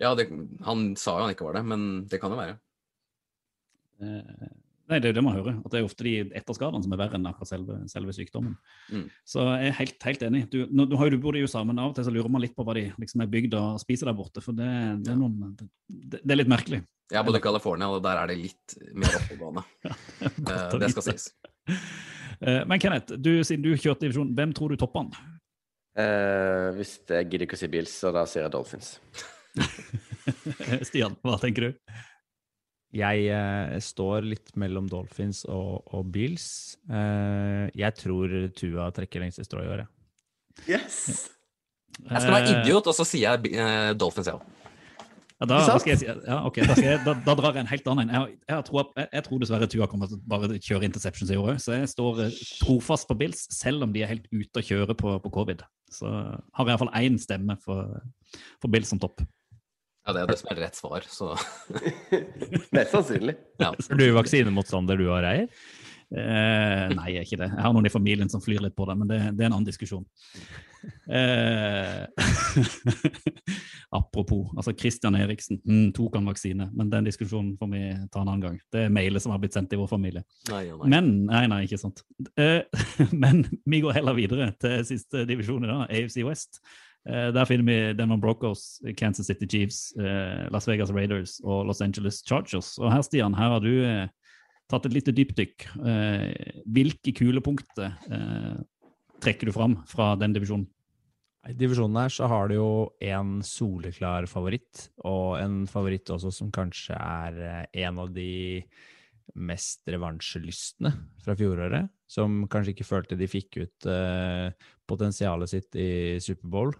Ja, det, han sa jo han ikke var det, men det kan jo være. Eh, Nei, det er jo det man hører. At det er ofte de etterskadene som er verre enn akkurat selve, selve sykdommen. Mm. Så jeg er helt, helt enig. Du, nå, har jo du bodd i USA, men av og til så lurer man litt på hva de liksom er bygd og spiser der borte. For det, det, er, noen, det, det er litt merkelig. Jeg bodde i California, og der er det litt mer oppegående. [laughs] ja, å det skal sies. Eh, Men Kenneth, du, siden du kjørte divisjon, hvem tror du topper den? Uh, hvis jeg gidder ikke å si Bills, så da sier jeg Dolphins. [laughs] Stian, hva tenker du? Jeg eh, står litt mellom Dolphins og, og Bills. Eh, jeg tror Tua trekker lengste strå i år, jeg. Yes! [laughs] Jeg skal være idiot, og så sier jeg eh, Dolphins, jeg òg. Ja, da, da skal jeg si, ja, ok, da, skal jeg, da, da drar jeg en helt annen en. Jeg, jeg, jeg, jeg tror dessverre Tua kommer til å bare kjøre interceptions i år òg, så jeg står eh, trofast på Bills, selv om de er helt ute å kjøre på, på covid. Så har jeg iallfall én stemme for, for Bills som topp. Ja, det er det som er rett svar, så [laughs] Mest sannsynlig. ja. Er du vaksinemotstander, du og Reier? Eh, nei, jeg er ikke det. Jeg har noen i familien som flyr litt på det, men det, det er en annen diskusjon. Eh, [laughs] apropos, altså Christian Eriksen mm, tok han vaksine, men den diskusjonen får vi ta en annen gang. Det er mailer som har blitt sendt i vår familie. Nei nei. Men nei, nei, ikke sant. Eh, [laughs] men vi går heller videre til siste divisjon i dag, AFC West. Eh, der finner vi Denver Broncos, Kansas City Chiefs, eh, Las Vegas Raiders og Los Angeles Chargers. Og her, Stian, her har du eh, tatt et lite dypdykk. Hvilke kulepunkter trekker du fram fra den divisjonen? I divisjonen her så har du jo en soleklar favoritt, og en favoritt også som kanskje er en av de mest revansjelystne fra fjoråret, som kanskje ikke følte de fikk ut eh, potensialet sitt i Superbowl.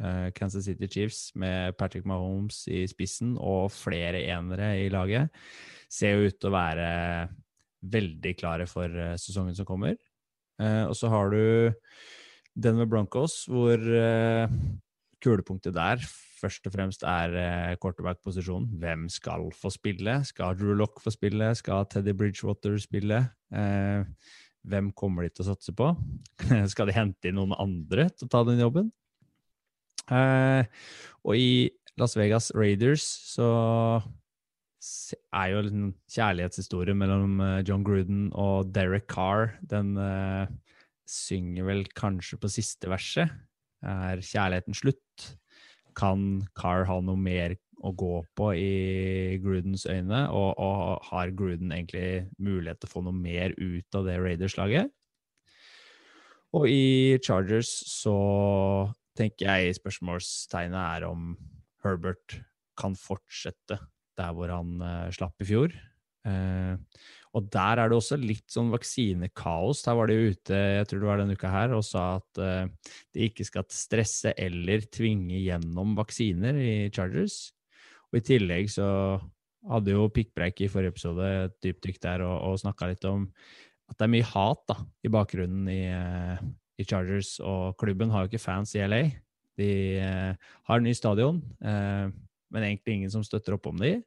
Eh, Kansas City Chiefs med Patrick Mahomes i spissen og flere enere i laget ser jo ut til å være veldig klare for eh, sesongen som kommer. Eh, og så har du Denver Broncos, hvor kulepunktet der først og fremst er quarterback-posisjonen. Hvem skal få spille? Skal Drew Lock få spille? Skal Teddy Bridgewater spille? Hvem kommer de til å satse på? [laughs] skal de hente inn noen andre til å ta den jobben? Eh, og i Las Vegas Raiders så er jo en kjærlighetshistorie mellom eh, John Gruden og Derek Carr. Den uh, synger vel kanskje på siste verset. Er kjærligheten slutt? Kan Carr ha noe mer å gå på i Grudens øyne? Og, og har Gruden egentlig mulighet til å få noe mer ut av det Raiders-laget? Og i Chargers så tenker jeg spørsmålstegnet er om Herbert kan fortsette der hvor han uh, slapp i fjor. Uh, og der er det også litt sånn vaksinekaos. Her var de ute jeg tror det var denne uka her, og sa at uh, de ikke skal stresse eller tvinge gjennom vaksiner i Chargers. Og i tillegg så hadde jo Pikkpreik i forrige episode et dypdykk der og, og snakka litt om at det er mye hat da, i bakgrunnen i, i Chargers, og klubben har jo ikke fans i LA. De eh, har en ny stadion, eh, men egentlig ingen som støtter opp om de.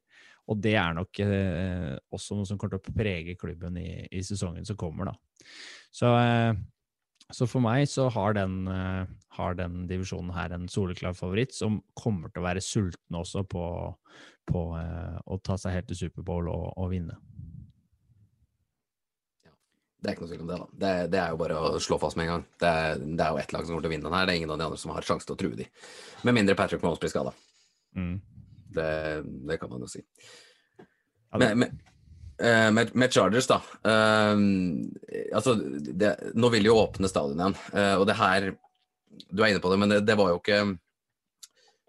Og det er nok eh, også noe som kommer til å prege klubben i, i sesongen som kommer, da. Så, eh, så for meg så har den, eh, har den divisjonen her en soleklar favoritt, som kommer til å være sulten også på, på eh, å ta seg helt til Superbowl og, og vinne. Det er ikke noe tvil om det, da. Det, det er jo bare å slå fast med en gang. Det er, det er jo ett lag som kommer til å vinne den her. Det er ingen av de andre som har sjanse til å true de. Med mindre Patrick Mahomes blir skada. Mm. Det, det kan man jo si. Med, med, eh, med, med Chargers, da. eh, altså, det, nå vil jo åpne stadion igjen. Uh, og det her Du er inne på det, men det, det var jo ikke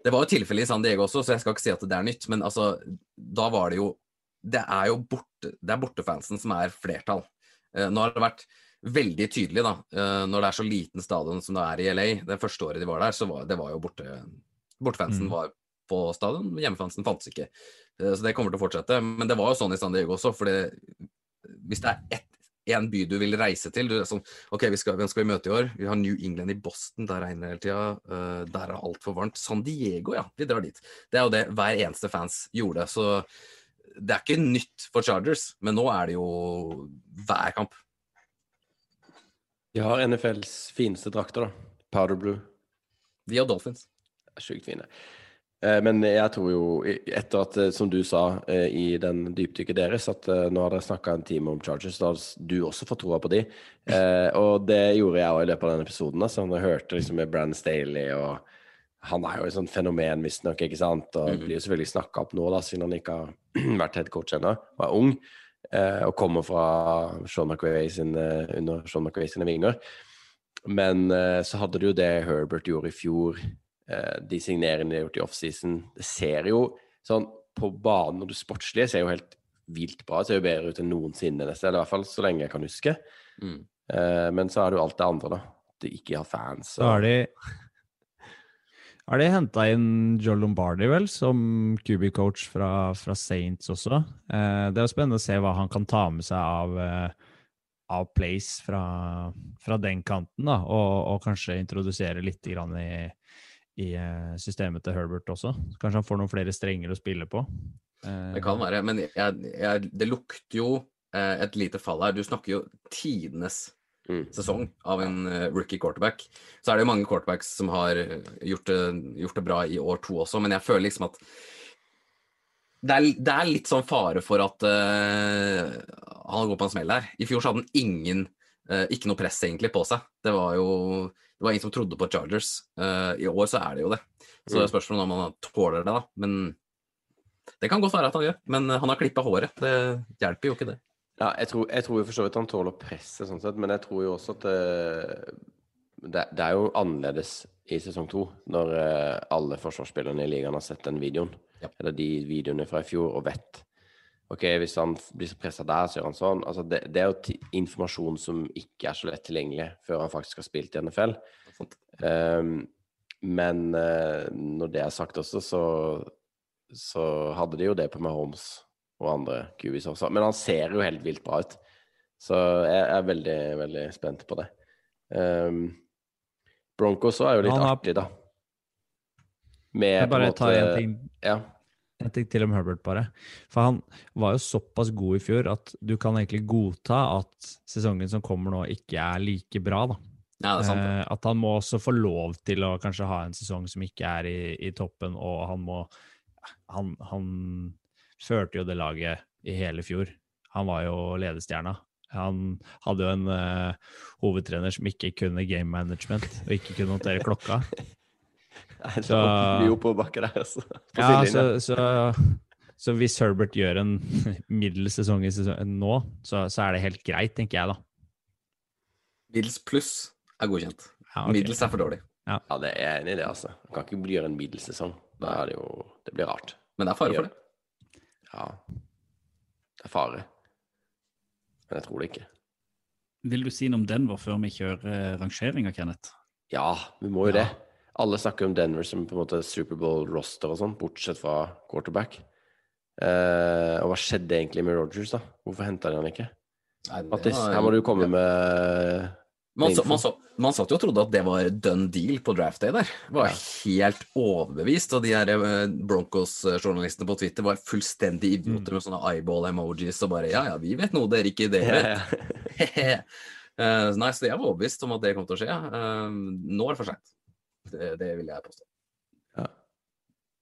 Det var jo tilfellet i San Diego også, så jeg skal ikke si at det er nytt. Men altså, da var det jo Det er jo borte, det er bortefansen som er flertall. Eh, nå har det vært veldig tydelig, da, eh, når det er så liten stadion som det er i LA. Det første året de var der, så var det var jo borte Bortefansen Mm. var på stadion, hjemmefansen fantes ikke. Eh, Så det kommer til å fortsette. Men det var jo sånn i San Diego også, for hvis det er ett en by du vil reise til. Du sånn, ok, vi skal, Hvem skal vi møte i år? Vi har New England i Boston, der regner det hele tida. Uh, der er det altfor varmt. San Diego, ja. Vi drar dit. Det er jo det hver eneste fans gjorde. Så det er ikke nytt for Chargers, men nå er det jo hver kamp. De har NFLs fineste drakter, da. Powder blue. De har Dolphins. Sjukt fine. Eh, Men jeg tror jo, etter at, eh, som du sa eh, i den dypdykket deres, at nå har dere snakka en time om Chargers, da har du også fått troa på de. Eh, Og det gjorde jeg òg i løpet av den episoden. Altså, når jeg hørte liksom med Brann Staley og Han er jo et sånt fenomen, visstnok, ikke sant? Og Mhm. blir jo selvfølgelig snakka opp nå, da, siden han ikke har [clears throat] vært head coach ennå og er ung. eh, og kommer fra Sean McVay sine, under Sean McVay sine vinger. Men eh, så hadde du jo det Herbert gjorde i fjor, eh, de signeringene de har gjort i offseason. Det ser jo sånn på banen og det sportslige ser jo helt vilt bra ut. Ser jo bedre ut enn noensinne, nesten. Eller i hvert fall så lenge jeg kan huske. Mm. Eh, men så er det jo alt det andre, da. At de ikke har fans. Så er de har de henta inn Joe Lombardi, vel, som QB-coach fra, fra Saints også. Eh, det er spennende å se hva han kan ta med seg av, eh, av plays fra, fra den kanten, da, og, og kanskje introdusere litt i, i eh, systemet til Herbert også. Kanskje han får noen flere strenger å spille på. Eh, Det kan være, men jeg, jeg, det lukter jo eh, et lite fall her. Du snakker jo tidenes Mm. sesong av en eh, rookie quarterback. Så er det jo mange quarterbacks som har eh, gjort det, gjort det bra i år to også, men jeg føler liksom at det er, det er litt sånn fare for at uh, han går på en smell her. I fjor så hadde han ingen uh, ikke noe press egentlig på seg. Det var jo det var ingen som trodde på Chargers. Uh, I år så er det jo det. Så det er spørs om han tåler det, da. Men det kan godt være at han gjør. Men han har klippa håret. Det hjelper jo ikke det. Ja, jeg tror, jeg tror jo for så vidt han tåler presset, sånn sett, men jeg tror jo også at det, det, det er jo annerledes i sesong to, når eh, alle forsvarsspillerne i ligaen har sett den videoen, Ja. eller de videoene fra i fjor, og vet OK, hvis han blir så pressa der, så gjør han sånn. Altså, det, det er jo informasjon som ikke er så lett tilgjengelig før han faktisk har spilt i NFL. Sant. Ehm, men uh, når det er sagt også, så, så hadde de jo det på Mahomes og andre QBs også. Men han ser jo helt vilt bra ut. Så jeg er veldig, veldig spent på det. Um, Broncos er jo litt har- artig, da. Med Jeg bare ta en ting, Ja. en ting til om Herbert, bare. For han var jo såpass god i fjor at du kan egentlig godta at sesongen som kommer nå, ikke er like bra, da. Ja, det er sant. Eh, at han må også få lov til å kanskje ha en sesong som ikke er i, i toppen, og han må han, han førte jo det laget i hele fjor. Han var jo ledestjerna. Han hadde jo en uh, hovedtrener som ikke kunne game management og ikke kunne håndtere klokka. [laughs] Nei, Så- der, altså. Ja, så, så, så hvis Herbert gjør en [laughs] middels sesong i nå, så, så er det helt greit, tenker jeg da. Middels pluss er godkjent. Ja. Middels er for dårlig. Ja, det er jeg enig i det, altså. Han kan ikke gjøre en middels sesong. Da er det jo Det blir rart. Men det er fare for det. Ja. Det er fare. Men jeg tror det ikke. Vil du si noe om Denver før vi kjører eh, rangeringa, Kenneth? Ja, vi må jo Ja. det. Alle snakker om Denver som på en måte Superbowl-roster og sånn, bortsett fra quarterback. Eh, og hva skjedde egentlig med Rogers, da? Hvorfor henta de han ikke? Nei, Mattis, var- her må du komme med Man, man, man satt jo og trodde at det var done deal på draft day der. Var helt overbevist. Og de her eh, Broncos-journalistene på Twitter var fullstendig idioter med sånne eyeball-emojis og bare Ja, ja, vi vet noe dere ikke dere Ja, ja. [laughs] Eh, nei, så jeg var overbevist om at det kom til å skje. Eh, nå er det for seint. Det, det vil jeg påstå.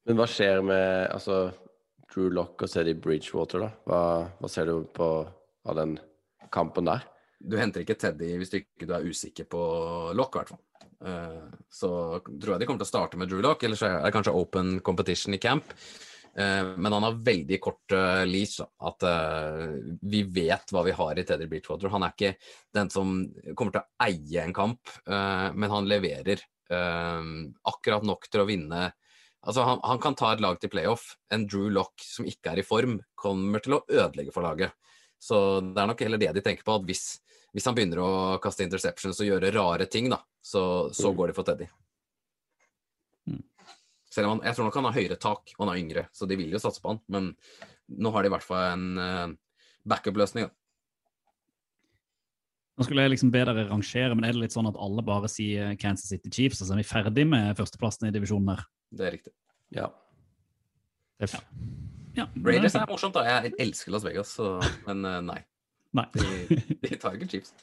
Men hva skjer med altså, Drew Lock og Teddy Bridgewater, da? Hva, hva ser du på av den kampen der? Du henter ikke Teddy hvis du ikke du er usikker på Lock, i hvert fall. Uh, så tror jeg de kommer til å starte med Drew Lock, eller så er det kanskje open competition i camp. Uh, men han har veldig kort uh, leash. At uh, vi vet hva vi har i Teddy Bridgewater. Han er ikke den som kommer til å eie en kamp, men han leverer akkurat nok til å vinne. Altså, han, han kan ta et lag til playoff. En Drew Lock som ikke er i form, kommer til å ødelegge for laget. Så det er nok heller det de tenker på, at hvis, hvis han begynner å kaste interceptions og gjøre rare ting, da, så, så Mm. går de for Teddy. Mm. Selv om han, jeg tror nok han har høyere tak, og han er yngre, så de vil jo satse på han. Men nå har de i hvert fall en uh, backup-løsning. da. Nå skulle jeg liksom be dere rangere, men er det litt sånn at alle bare sier Kansas City Chiefs, og så er vi ferdig med førsteplassen i divisjonen her? Det er riktig. Ja. F. Ja, Raiders er morsomt, da. Jeg elsker Las Vegas, så, men eh, nei. Nei. De, de tar ikke chips.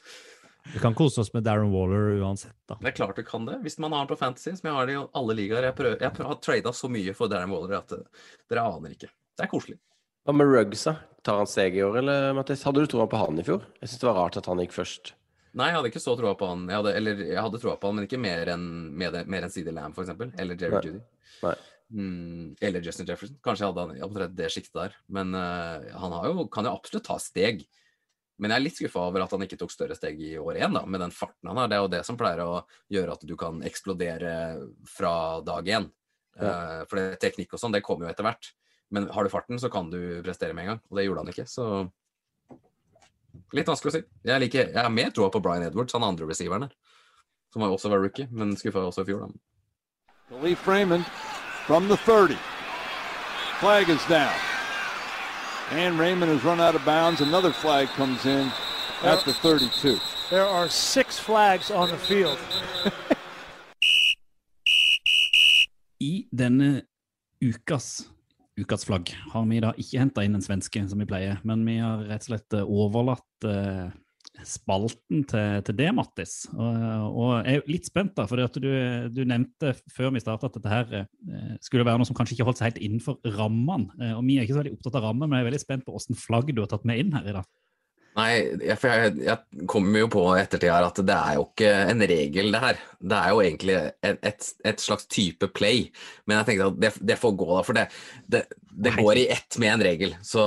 Vi kan kose oss med Darren Waller uansett, da. Det er klart du kan det, hvis man har han på Fantasy, som jeg har det i alle ligaer. Jeg, prøver, jeg prøver, har trada så mye for Darren Waller at eh, dere aner ikke. Det er koselig. Hva med Ruggs, da? Tar han steg i år, eller Mattis? Hadde du troa på han i fjor? Jeg syns det var rart at han gikk først. Nei, jeg hadde ikke så troa på han. Jeg hadde, eller jeg hadde troa på han, men ikke mer enn enn CD Lamb, for eksempel. Eller Jerry Nei. Judy. Nei. Mm, eller Justin Jefferson. Kanskje jeg hadde han i det sjiktet der. Men uh, han har jo, kan jo absolutt ta steg. Men jeg er litt skuffa over at han ikke tok større steg i år én, da, med den farten han har. Det er jo det som pleier å gjøre at du kan eksplodere fra dag én. Eh, for det, teknikk og sånn, det kommer jo etter hvert. Men har du farten, så kan du prestere med en gang. Og det gjorde han ikke, så Litt vanskelig å si. Jeg, liker, jeg har mer troa på Brian Edwards, han andre receiveren her. Som også var rookie, men skuffa også i fjor, da. Khalif from the 30. Flag is down. And Raymond has run out of bounds. Another flag comes in at the 32. There are six flags on the field. [laughs] I denne ukas ukas flagg har vi da ikke henta inn en svenske, som vi pleier, men vi har rett og slett overlatt eh, spalten til, til det, Mattis. Og, og jeg er litt spent, da, for du, du nevnte før vi starta at dette her eh, skulle være noe som kanskje ikke holdt seg helt innenfor rammene. Eh, og vi er ikke så veldig opptatt av rammer, men jeg er veldig spent på hvilken flagg du har tatt med inn her i dag. Nei, jeg, for jeg, jeg kommer jo på i ettertid her at det er jo ikke en regel, det her. Det er jo egentlig et, et, et slags type play. Men jeg tenkte at det, det får gå, da. For det, det, det går i ett med en regel. Så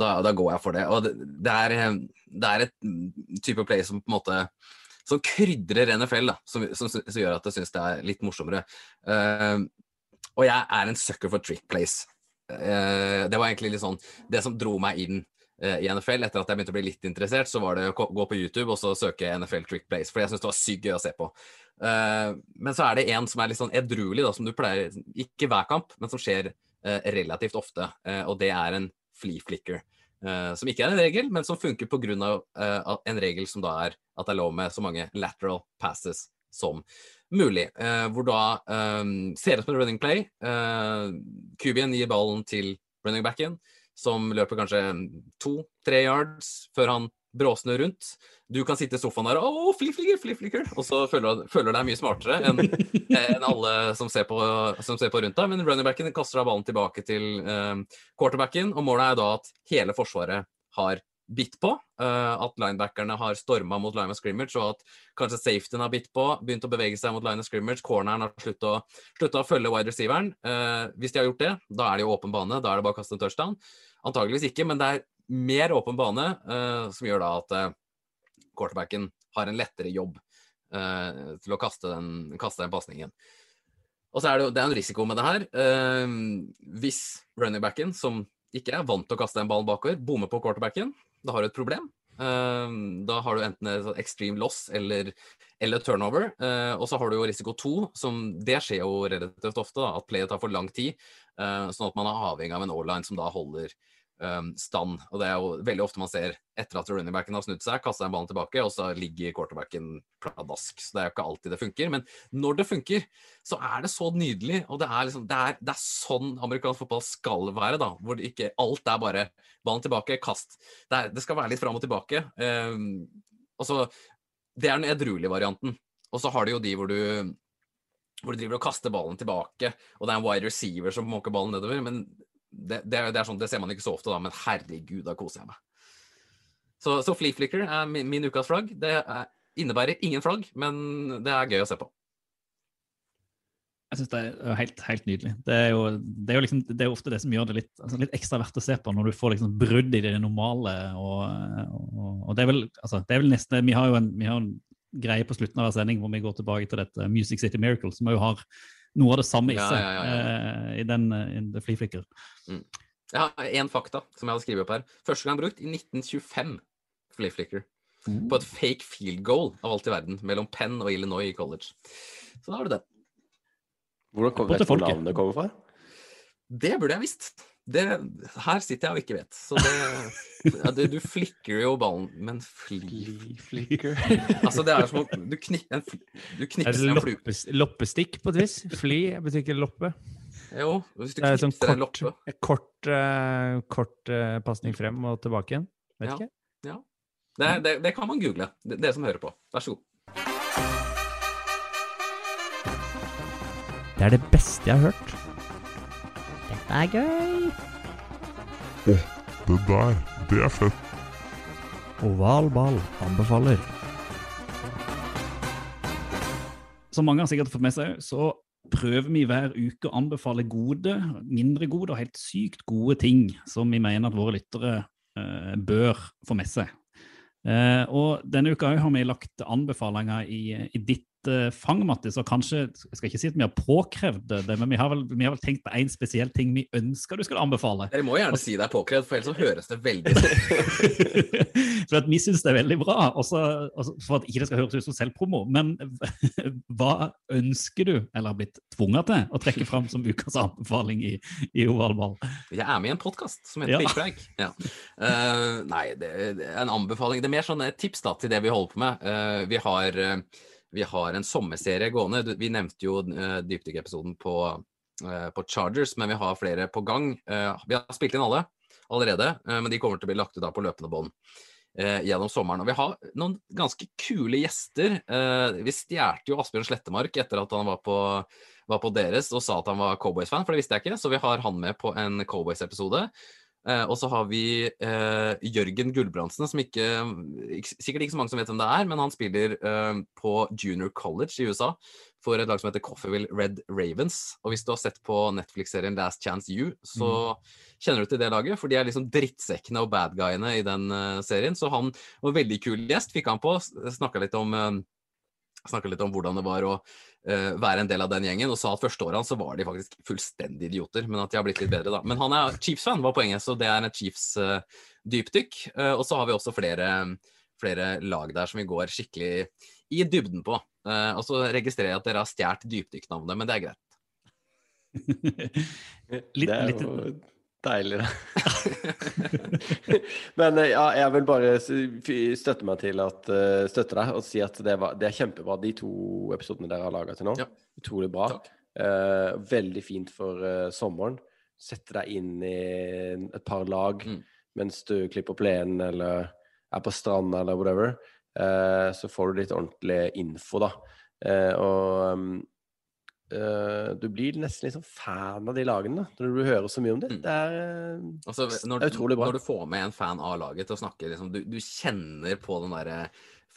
da, da går jeg for det. Og er, det er et type play som på en måte som krydrer NFL, da, som, som, som gjør at jeg syns det er litt morsommere. Uh, og jeg er en sucker for trick plays. Uh, det var egentlig litt sånn det som dro meg inn i NFL. Etter at jeg begynte å bli litt interessert, så var det å gå på YouTube og så søke NFL trick plays. For jeg syntes det var sykt gøy å se på. men så er det en som er litt sånn edruelig, da, som du pleier Ikke hver kamp, men som skjer relativt ofte. og det er en flea flicker. Som ikke er en regel, men som funker pga. En regel som da er at det er lov med så mange lateral passes som mulig. Hvor da ser ser ut som en running play. Kubian gir ballen til running backen, som løper kanskje to-tre yards før han bråsnur rundt. Du kan sitte i sofaen der og fliflikker, fliflikker, og så føler føler deg mye smartere enn [laughs] en alle som ser, på, som ser, på, rundt deg. Men runningbacken kaster da ballen tilbake til eh, quarterbacken, og målet er da at hele forsvaret har bitt på. Uh, at linebackerne har storma mot line of scrimmage, og at kanskje safetyen har bitt på, begynt å bevege seg mot line of scrimmage. Corneren har slutta å, følge wide receiveren. Uh, hvis de har gjort det, da er det jo åpen bane. Da er det bare å kaste en touchdown. Antageligvis ikke, men det er mer åpen bane, uh, som gjør da at quarterbacken har en lettere jobb til å kaste den, kaste den pasningen. Og så er det jo det er en risiko med det her. hvis runningbacken, som ikke er vant til å kaste en ball bakover, bommer på quarterbacken, da har du et problem. Uh, da har du enten et extreme loss eller, eller turnover. Uh, og så har du jo risiko to, som det skjer jo relativt ofte, da, at playet tar for lang tid. Uh, sånn at man er avhengig av en O-line som da holder um, stand. Og det er jo veldig ofte man ser etter at runningbacken har snudd seg, kaster en ballen tilbake, og så ligger quarterbacken pladask. Så det er jo ikke alltid det funker. Men når det funker, så er det så nydelig. Og det er, liksom, det er, det er sånn amerikansk fotball skal være, da. Hvor ikke alt er bare ballen tilbake, kast. Det, er, det skal være litt fram og tilbake. Um, og så, Det er den edruelige varianten. Og så har du jo de hvor du hvor du driver og kaster ballen tilbake, og det er en wide receiver som måker ballen nedover. men det, det, det, er sånn, det ser man ikke så ofte, da, men herregud, da koser jeg meg. Så, så Flea Flicker er min, min, ukas flagg. Det er, innebærer ingen flagg, men det er gøy å se på. Jeg syns det er helt, helt nydelig. Det er, jo, det, er jo liksom, det er ofte det som gjør det litt, altså litt, ekstra verdt å se på, når du får liksom brudd i det normale. Og, og, og det, er vel, altså, det er vel nesten Vi har jo en, vi har en greie på slutten av hver sending hvor vi går tilbake til dette Music City Miracle, som jo har noe av det samme i seg Ja, ja, ja, eh, i den uh, The Flea Flicker. Jeg har én fakta som jeg hadde skrevet opp her. Første gang brukt i 1925. Flea Flicker. På et fake field goal av alt i verden mellom Penn og Illinois i college. Så da har du det. Hvordan kom, det vet du hvor folket. navnet kommer fra? Det burde jeg visst. Det, her sitter jeg og ikke vet. Så det, ja, det Du flikker jo ballen Men fli... Flicker. [laughs] Altså, det er som å du, knik, en, du Er knipser en flue. loppes, loppestikk på et vis? Fly betyr ikke loppe. Jo, hvis du knipser sånn knipser en kort, loppe. kort, uh, kort uh, pasning frem og tilbake igjen. Vet Ja. ikke. Det, det, det kan man google, det- dere som hører på. Vær så god. Det er det beste jeg har hørt. Dette er gøy. Det der, det er fett. Oval ball anbefaler. Som mange har sikkert fått med seg, så prøver vi hver uke å anbefale gode, mindre gode og helt sykt gode ting som vi mener at våre lyttere eh, bør få med seg. Eh, og denne uka har vi lagt anbefalinger i, i ditt eh, fang, Mattis. Og kanskje, jeg skal ikke si at vi har påkrevd det, men vi har vel, vi har vel tenkt på én spesiell ting vi ønsker du skulle anbefale. Dere må gjerne si det er påkrevd, for ellers så høres det veldig [laughs] for at vi syns det er veldig bra, også, også for at ikke det skal høres ut som selvpromo. Men [laughs] hva ønsker du, eller har blitt tvunget til, å trekke fram som ukas anbefaling i, i ovalball? Jeg er med i en podkast som heter Ja. Pikkpreik. Ja. uh, nei, det, det er en anbefaling. Det er mer sånn et tips da, til det vi holder på med. Uh, vi, har, eh, vi har en sommerserie gående. Vi nevnte jo uh, dypdykkepisoden på, eh, på Chargers, men vi har flere på gang. Eh, vi har spilt inn alle allerede, eh, men de kommer til å bli lagt ut da på løpende bånd eh, gjennom sommeren. Og vi har noen ganske kule gjester. Eh, vi stjal jo Asbjørn Slettemark etter at han var på, var på deres og sa at han var Cowboys-fan, for det visste jeg ikke. Så vi har han med på en Cowboys-episode. Eh, og så har vi eh, Jørgen Gulbrandsen, som ikke, ikke Sikkert ikke så mange som vet hvem det er, men han spiller eh, på Junior College i USA for et lag som heter Coffeeville Red Ravens. Og hvis du har sett på Netflix-serien Last Chance You, så kjenner du til det laget, for de er liksom drittsekkene og bad guyene i den eh, serien. Så han var veldig kul gjest, fikk han på, snakka litt om eh, Snakka litt om hvordan det var å være en del av den gjengen, og sa at første året hans så var de faktisk fullstendig idioter, men at de har blitt litt bedre, da. Men han er Chiefs-fan, var poenget, så det er et Chiefs-dypdykk. og så har vi også flere, flere lag der som vi går skikkelig i dybden på. Eh, og så registrerer jeg at dere har stjålet dypdykknavnet, men det er greit. Litt- [laughs] det er litt- jo deilig, da. [laughs] Men eh, ja, jeg vil bare støtte meg til at eh, støtte deg og si at det, var, det er kjempebra, de to episodene dere har laga til nå. Ja. Utrolig bra. Eh, veldig fint for uh, sommeren. Sette deg inn i et par lag Mm. mens du klipper plenen eller er på stranda eller whatever. Eh, så får du litt ordentlig info, da. Eh, og eh, du blir nesten sånn fan av de lagene når du hører så mye om det. Mm. Det er uh, Altså, når, er utrolig bra. når du får med en fan av laget til å snakke, liksom, du, du kjenner på den derre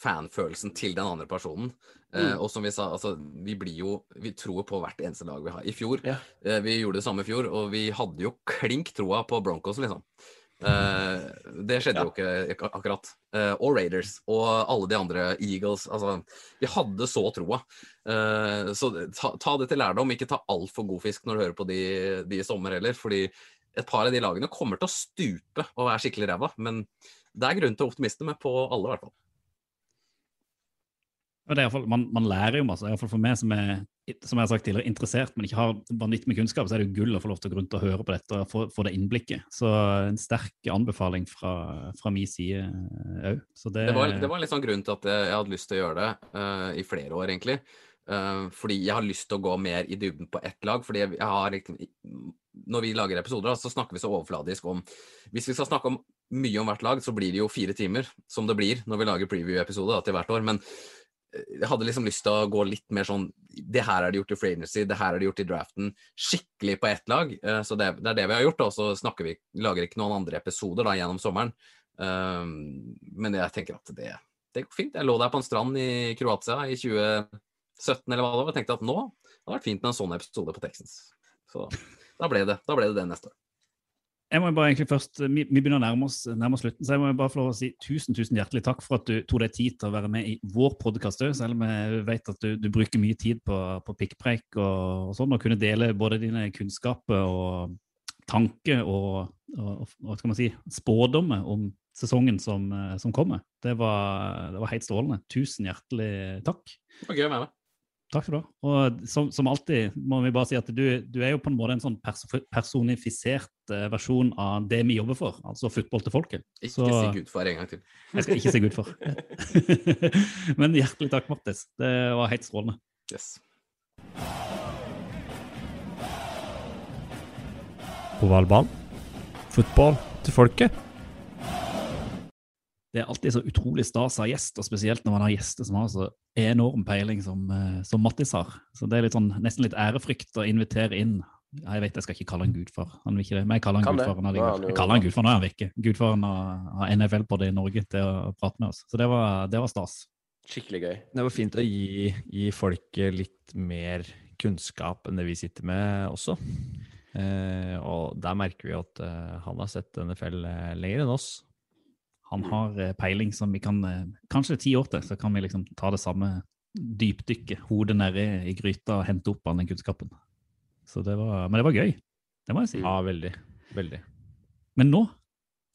fanfølelsen til den andre personen. Mm. Uh, og som vi sa, altså, vi blir jo Vi tror på hvert eneste lag vi har. I fjor, Ja. eh, vi gjorde det samme i fjor, og vi hadde jo klink troa på Broncos, liksom. Eh, det skjedde jo ikke ak akkurat. Eh, og Raiders og alle de andre Eagles. Altså, vi hadde så troa. Eh, så ta, ta det til lærdom. Ikke ta altfor god fisk når du hører på de, de i sommer heller. Fordi et par av de lagene kommer til å stupe og være skikkelig ræva. Men det er grunn til optimisme på alle, i hvert fall. Og det er i man, man lærer jo masse. i hvert fall For meg som er som jeg har sagt tidligere, interessert, men ikke har vanvittig med kunnskap, så er det jo gull å få lov til å gå rundt og høre på dette og få, få det innblikket. Så en sterk anbefaling fra, fra min side òg. Det, Det var, det var litt sånn grunn til at jeg hadde lyst til å gjøre det uh, i flere år, egentlig. Uh, fordi jeg har lyst til å gå mer i dybden på ett lag. fordi jeg, jeg har liksom Når vi lager episoder, så snakker vi så overfladisk om Hvis vi skal snakke om mye om hvert lag, så blir det jo fire timer, som det blir når vi lager preview-episode til hvert år. Men eh, jeg hadde liksom lyst til å gå litt mer sånn Det her er det gjort i free agency, det her er det gjort i draften. Skikkelig på ett lag. Eh, så det, det er det vi har gjort. Og så snakker vi, lager ikke noen andre episoder da gjennom sommeren. Eh, men jeg tenker at det, det går fint. Jeg lå der på en strand i Kroatia i 2017 eller hva det var, og tenkte at nå det hadde vært fint med en sånn episode på Texans. Så da ble det, da ble det det neste år. Jeg må bare egentlig først, Vi, vi begynner å nærme oss, nærme oss slutten, så jeg må bare få lov å si tusen tusen hjertelig takk for at du tok deg tid til å være med i vår podkast òg, selv om jeg vet at du, du bruker mye tid på, på pikkpreik og, og sånn, og kunne dele både dine kunnskaper og tanker og, og, og skal man si, spådommer om sesongen som, eh, som kommer. Det var, det var helt strålende. Tusen hjertelig takk. Det var gøy å være med. Takk skal du ha. Og som, som alltid må vi bare si at du, du er jo på en måte en sånn pers personifisert eh, versjon av det vi jobber for, altså fotball til folket. Ikke Så si gudfar en gang til. [laughs] jeg skal ikke si Gud for. [laughs] Men hjertelig takk, Mattis. Det var helt strålende. Yes. Ovalbanen. Fotball til folket. Det er alltid så utrolig stas å ha gjest, og spesielt når man har gjester som har så enorm peiling som, eh, som Mattis har. Så det er litt sånn, nesten litt ærefrykt å invitere inn Ja, Jeg vet jeg skal ikke kalle han gudfar, han vil ikke det. Men jeg kaller han Kan gudfaren allikevel. Jeg kaller han gudfar, nå han han ikke. Gudfaren har NFL NFL-både i Norge til å prate med oss. Så det var, det var stas. Skikkelig gøy. Det var fint å gi, gi folket litt mer kunnskap enn det vi sitter med også. Eh, og der merker vi at eh, han har sett NFL eh, lenger enn oss. Han har eh, peiling som vi kan eh, Kanskje ti år til, så kan vi liksom ta det samme dypdykket, hodet nedi i gryta og hente opp all den kunnskapen. Så det var, men det var gøy. Det må jeg si. Ja, veldig. Veldig. Men nå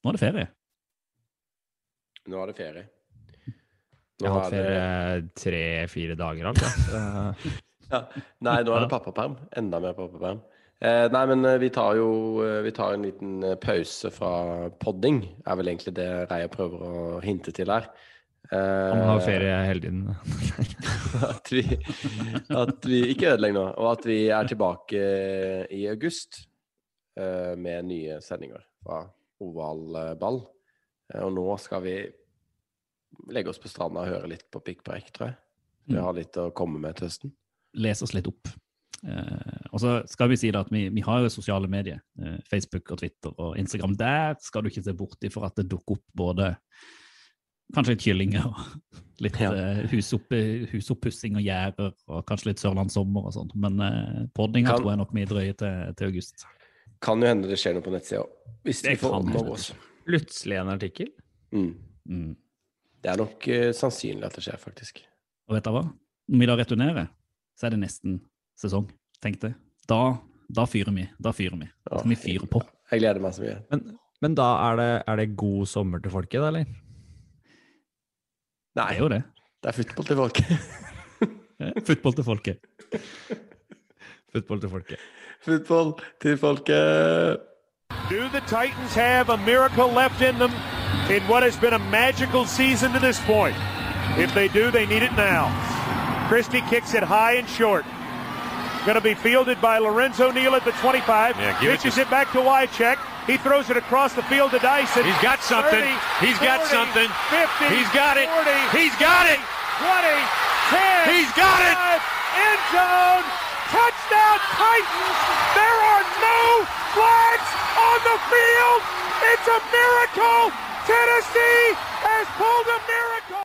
nå er det ferie. Nå er det ferie. Jeg har hatt er det- ferie tre-fire dager alt, ja. [laughs] Ja. Nei, nå er det pappaperm. Enda mer pappaperm. Eh, nei, men eh, vi tar jo eh, vi tar en liten eh, pause fra podding, er vel egentlig det Reia prøver å hinte til her. Eh, Han har ferie hele tiden. [laughs] at, vi, at vi ikke ødelegger nå, og at vi er tilbake i august eh, med nye sendinger fra oval ball. Og nå skal vi legge oss på stranda og høre litt på pikkpreik, tror jeg. Vi Mm. har litt å komme med til høsten. Les oss litt opp. Eh, og så skal vi si da at vi, vi har jo sosiale medier, eh, Facebook og Twitter og Instagram. Der skal du ikke se bort ifra at det dukker opp både kanskje litt kyllinger og [laughs] litt Ja. eh, husoppussing og gjerder og kanskje litt sørlandssommer og sånn. Men eh, poddinga tror jeg nok vi drøyer til, til august. Kan jo hende det skjer noe på nettsida òg. Hvis Det vi får kan ordne oss. Plutselig en artikkel. Mm. Mm. Det er nok uh, sannsynlig at det skjer, faktisk. Og vet dere hva? Når vi da returnerer, så er det nesten sesong, Tenk det. Da, da fyrer vi. Da fyrer vi. Da skal vi fyre på. Jeg gleder meg så mye. Men, men da er det, er det god sommer til folket, da, eller? Det er jo det. det er fotball til folket. [laughs] football Fotball til folket. Fotball til folket. fotball til folket. Do the Titans have a miracle left in them in what has been a magical season to this point? If they do, they need it now. Christie kicks it high and short. Going to be fielded by Lorenzo Neal at the 25. Yeah, it Pitches to- it, back to Wycheck. He throws it across the field to Dyson. He's got something. 30, He's got something. 50. He's got it. 40, He's got it. 20, 10. He's got it. End zone. Touchdown Titans. There are no flags on the field. It's a miracle. Tennessee has pulled a miracle.